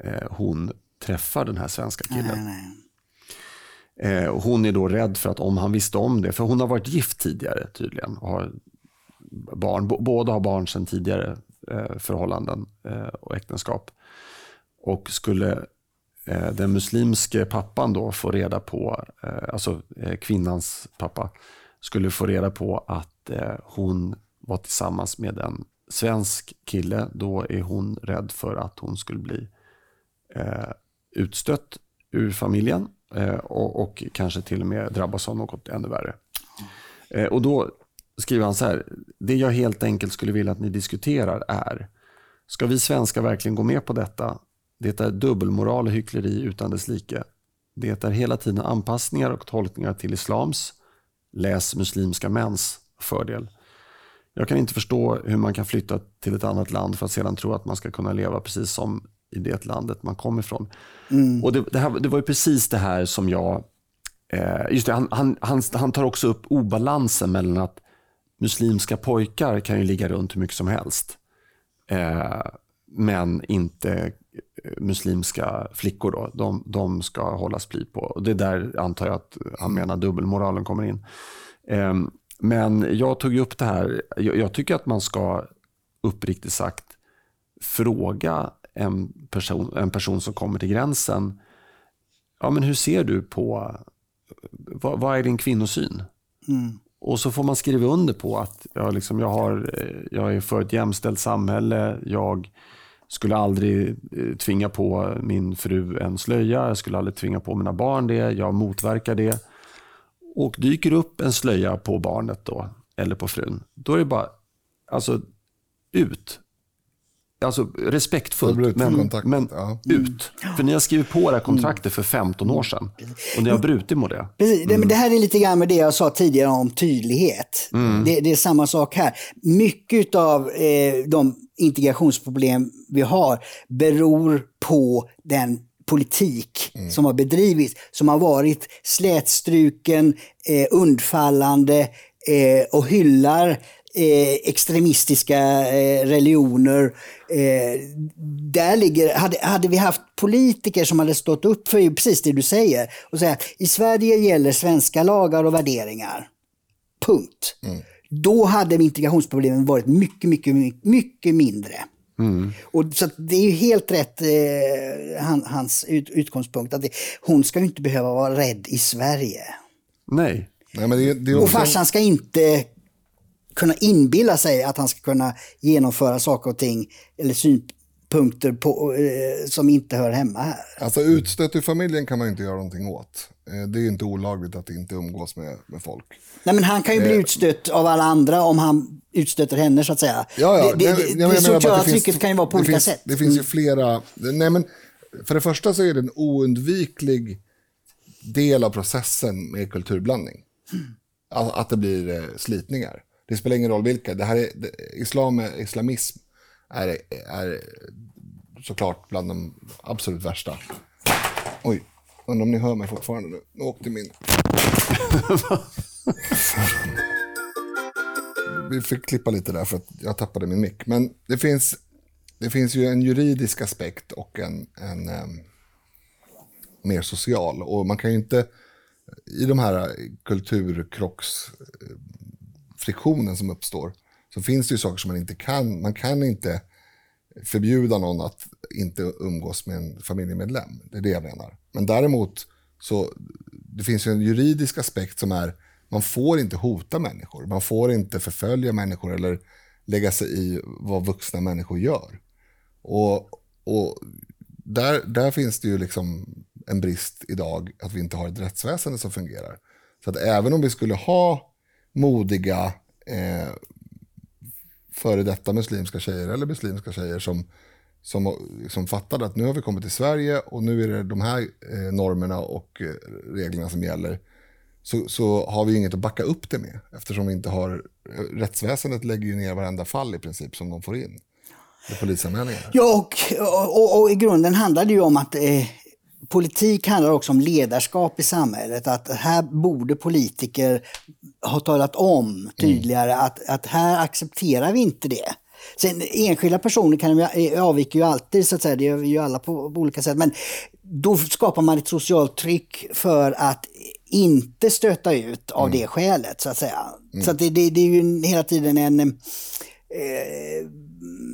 eh, hon träffar den här svenska killen. Nej, nej. Eh, hon är då rädd för att om han visste om det, för hon har varit gift tidigare tydligen och har barn, båda har barn sedan tidigare förhållanden och äktenskap. Och skulle Eh, den muslimske pappan då får reda på, eh, alltså eh, kvinnans pappa, skulle få reda på att hon var tillsammans med en svensk kille, då är hon rädd för att hon skulle bli utstött ur familjen och, och kanske till och med drabbas av något ännu värre. Och då skriver han så här, det jag helt enkelt skulle vilja att ni diskuterar är, ska vi svenskar verkligen gå med på detta det är dubbelmoral och hyckleri utan dess like. Det är hela tiden anpassningar och tolkningar till islams, läs muslimska mäns, fördel. Jag kan inte förstå hur man kan flytta till ett annat land för att sedan tro att man ska kunna leva precis som i det landet man kommer ifrån. Mm. Och det, det, här, det var ju precis det här som jag Eh, just det, han, han, han, han tar också upp obalansen mellan att muslimska pojkar kan ju ligga runt hur mycket som helst. Eh, men inte muslimska flickor. Då. De, de ska hållas pli på. Och det är där antar jag att han menar dubbelmoralen kommer in. Eh, men jag tog upp det här. Jag, jag, tycker att man ska uppriktigt sagt fråga en person, en person som kommer till gränsen. Ja, men hur ser du på, vad, vad är din kvinnosyn? Mm. Och så får man skriva under på att jag, liksom, jag, har, jag är för ett jämställt samhälle. Jag skulle aldrig eh, tvinga på min fru en slöja. Jag skulle aldrig tvinga på mina barn det. Jag motverkar det. Och dyker upp en slöja på barnet då, eller på frun, då är det bara alltså, ut. Alltså respektfullt, men, men ja. ut. För ni har skrivit på det här kontraktet för 15 år sedan. Och ni har brutit mot det. Precis. Mm. Det här är lite grann med det jag sa tidigare om tydlighet. Mm. Det, det, är samma sak här. Mycket av eh, de integrationsproblem vi har beror på den politik mm. som har bedrivits, som har varit slätstruken, eh, undfallande eh, och hyllar eh, extremistiska eh, religioner. Eh, där ligger, hade, hade vi haft politiker som hade stått upp för precis det du säger och säga i Sverige gäller svenska lagar och värderingar. Punkt. Mm. Då hade integrationsproblemen varit mycket, mycket, mycket mindre. Mm. Och så det är ju helt rätt, eh, han, hans ut, utgångspunkt. att det, Hon ska ju inte behöva vara rädd i Sverige. Nej. Nej men det, det också... Och farsan ska inte kunna inbilla sig att han ska kunna genomföra saker och ting eller synpunkter på, eh, som inte hör hemma här. Alltså utstött ur familjen kan man inte göra någonting åt. Eh, det är inte olagligt att inte umgås med, med folk. Nej, men han kan ju bli eh. utstött av alla andra om han utstöter henne så att säga. Ja, ja. Det, det, det, det, det sociala trycket kan ju vara på olika finns, sätt. Det finns ju mm. flera. Nej, men för det första så är det en oundviklig del av processen med kulturblandning. Mm. Att, att det blir eh, slitningar. Det spelar ingen roll vilka. Det här är, islam, islamism är, är såklart bland de absolut värsta. Oj, undrar om ni hör mig fortfarande nu. Nu åkte min... Vi fick klippa lite där för att jag tappade min mick. Men det finns, det finns ju en juridisk aspekt och en, en um, mer social. Och man kan ju inte, i de här kulturkrocksfriktionen som uppstår, så finns det ju saker som man inte kan. Man kan inte förbjuda någon att inte umgås med en familjemedlem. Det är det jag menar. Men däremot så det finns ju en juridisk aspekt som är man får inte hota människor. Man får inte förfölja människor eller lägga sig i vad vuxna människor gör. Och, och där, där finns det ju liksom en brist idag att vi inte har ett rättsväsende som fungerar. Så att även om vi skulle ha modiga eh, före detta muslimska tjejer eller muslimska tjejer som, som, som fattade att nu har vi kommit till Sverige och nu är det de här eh, normerna och eh, reglerna som gäller. Så, så har vi inget att backa upp det med eftersom vi inte har, eh, rättsväsendet lägger ju ner varenda fall i princip som de får in. Polisanmälningar. Ja, och, och, och, i grunden handlar det ju om att eh, politik handlar också om ledarskap i samhället. Att här borde politiker ha talat om tydligare mm. att, att här accepterar vi inte det. Sen, enskilda personer kan, eh, avviker ju alltid, så att säga, det gör vi ju alla på, på olika sätt. Men då skapar man ett socialt tryck för att inte stöta ut av mm. det skälet, så att säga. Mm. Så att det, det, det, är ju hela tiden en eh,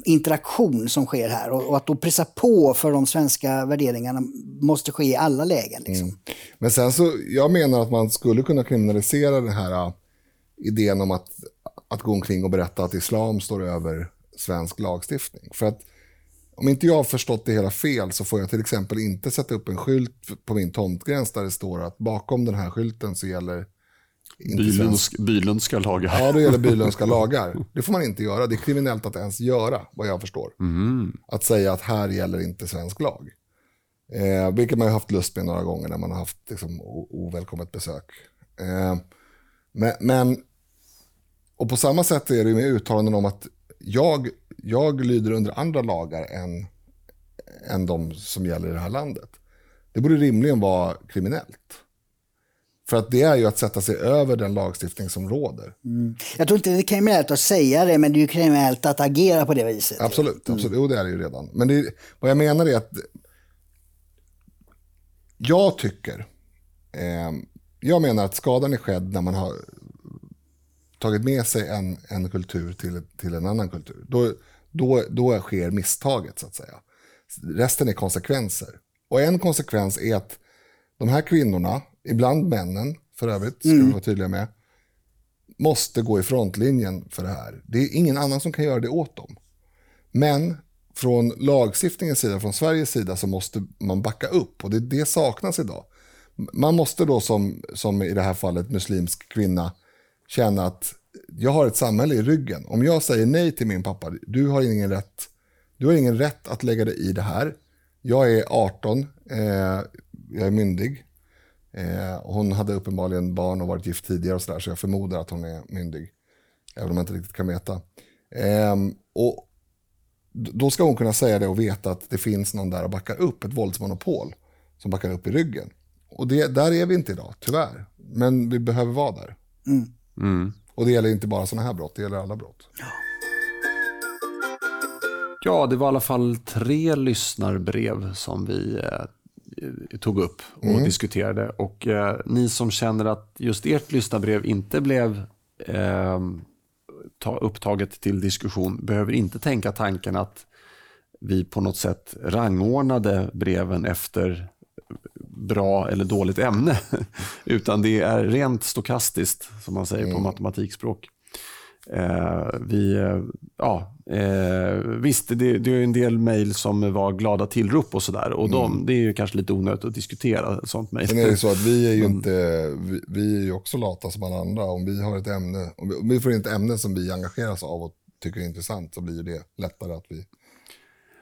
interaktion som sker här och, och, att då pressa på för de svenska värderingarna måste ske i alla lägen. Liksom. Mm. Men sen så, jag menar att man skulle kunna kriminalisera den här uh, idén om att, att gå omkring och berätta att islam står över svensk lagstiftning. För att om inte jag har förstått det hela fel så får jag till exempel inte sätta upp en skylt på min tomtgräns där det står att bakom den här skylten så gäller Bylundsk, Bylundska lagar. Ja, det gäller Bylundska lagar. Det får man inte göra. Det är kriminellt att ens göra, vad jag förstår. Mm. Att säga att här gäller inte svensk lag. Eh, vilket man har haft lust med några gånger när man har haft liksom, ovälkommet besök. Eh, men, men, och på samma sätt är det med uttalanden om att jag, jag lyder under andra lagar än, än de som gäller i det här landet. Det borde rimligen vara kriminellt. För att det är ju att sätta sig över den lagstiftning som råder. Mm. Jag tror inte det är kriminellt att säga det, men det är ju kriminellt att agera på det viset. Absolut, mm. absolut. jo det är det ju redan. Men det, vad jag menar är att jag tycker, eh, jag menar att skadan är skedd när man har tagit med sig en, en kultur till, till en annan kultur. Då, då, då sker misstaget så att säga. Resten är konsekvenser. Och en konsekvens är att de här kvinnorna, ibland männen för övrigt, ska mm. vi vara tydliga med, måste gå i frontlinjen för det här. Det är ingen annan som kan göra det åt dem. Men från lagstiftningens sida, från Sveriges sida, så måste man backa upp och det, det saknas idag. Man måste då som, som i det här fallet muslimsk kvinna känna att jag har ett samhälle i ryggen. Om jag säger nej till min pappa, du har ingen rätt, du har ingen rätt att lägga dig i det här. Jag är 18, eh, jag är myndig. Eh, hon hade uppenbarligen barn och varit gift tidigare och sådär, så jag förmodar att hon är myndig. Även om jag inte riktigt kan veta. Eh, och då ska hon kunna säga det och veta att det finns någon där och backar upp, ett våldsmonopol som backar upp i ryggen. Och det, där är vi inte idag, tyvärr. Men vi behöver vara där. Mm. Mm. Och det gäller inte bara sådana här brott, det gäller alla brott. Ja. Ja, det var i alla fall tre lyssnarbrev som vi eh, tog upp och mm. diskuterade. Och eh, ni som känner att just ert lyssnarbrev inte blev eh, ta, upptaget till diskussion behöver inte tänka tanken att vi på något sätt rangordnade breven efter bra eller dåligt ämne. Utan det är rent stokastiskt, som man säger mm. på matematikspråk. Eh, vi, eh, ja, eh, visst, det, det är en del mejl som var glada tillrop och sådär. Och de, mm. det är ju kanske lite onödigt att diskutera sånt mejl. Sen är det så att vi är ju inte, vi, vi, är ju också lata som alla andra. Om vi har ett ämne, om vi, om vi får in ett ämne som vi engageras av och tycker är intressant så blir det lättare att vi,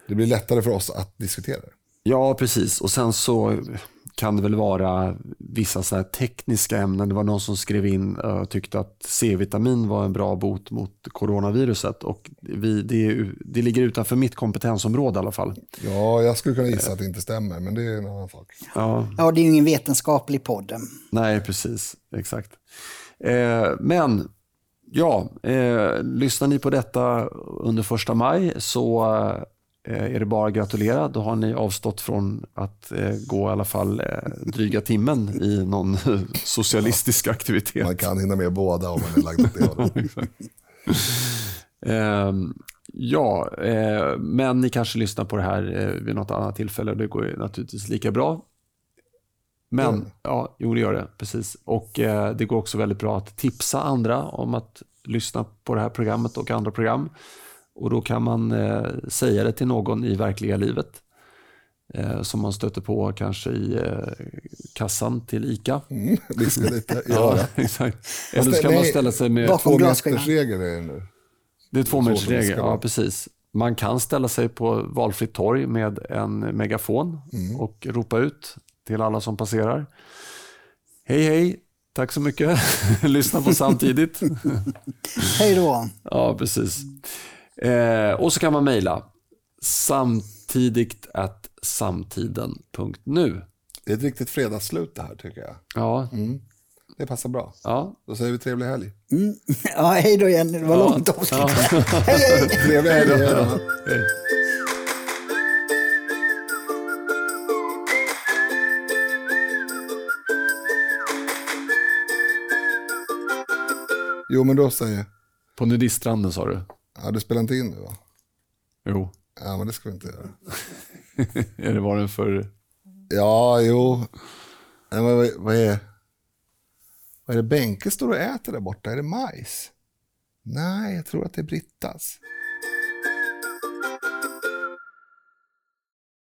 det blir lättare för oss att diskutera det. Ja, precis. Och sen så kan det väl vara vissa så tekniska ämnen. Det var någon som skrev in och tyckte att C-vitamin var en bra bot mot coronaviruset. Och vi, det, det ligger utanför mitt kompetensområde i alla fall. Ja, jag skulle kunna gissa att det inte stämmer, men det är en annan sak. Ja, ja det är ju ingen vetenskaplig podd. Nej, precis. Exakt. Eh, men ja, eh, lyssnar ni på detta under första maj så eh, Eh, är det bara att gratulera. Då har ni avstått från att eh, gå i alla fall eh, dryga timmen i någon socialistisk aktivitet. Man kan hinna med båda om man är lagd åt det ehm, Ja, men ni kanske lyssnar på det här vid något annat tillfälle och det går naturligtvis lika bra. Men, mm. ja, jo det gör det, precis. Och det går också väldigt bra att tipsa andra om att lyssna på det här programmet och andra program. Och då kan man eh, säga det till någon i verkliga livet. Eh, som man stöter på kanske i eh, kassan till ICA. Mm, viska lite, ja, exakt. Eller så kan man ställa sig med... Tvåmetersregel är det nu. Det är tvåmetersregel, ja precis. Man kan ställa sig på valfritt torg med en megafon mm. och ropa ut till alla som passerar. Hej hej, tack så mycket. Lyssna på samtidigt. hej då. Ja, precis. Eh, och så kan man mejla samtidigt att samtiden.nu. Det är ett riktigt fredagsslut det här tycker jag. Ja. Mm. Det passar bra. Ja. Då säger vi trevlig helg. Mm. Ja, hej då Jenny. Det var ja. långt avsnitt. Ja. hej, hej. Trevlig helg. hej. Jo, men då säger... På nudiststranden sa du? Ja, du spelar inte in nu va? Jo. Ja, men det ska vi inte göra. är det var den för? Ja, jo. Men vad, vad, är, vad är det Benke står och äter där borta? Är det majs? Nej, jag tror att det är Brittas.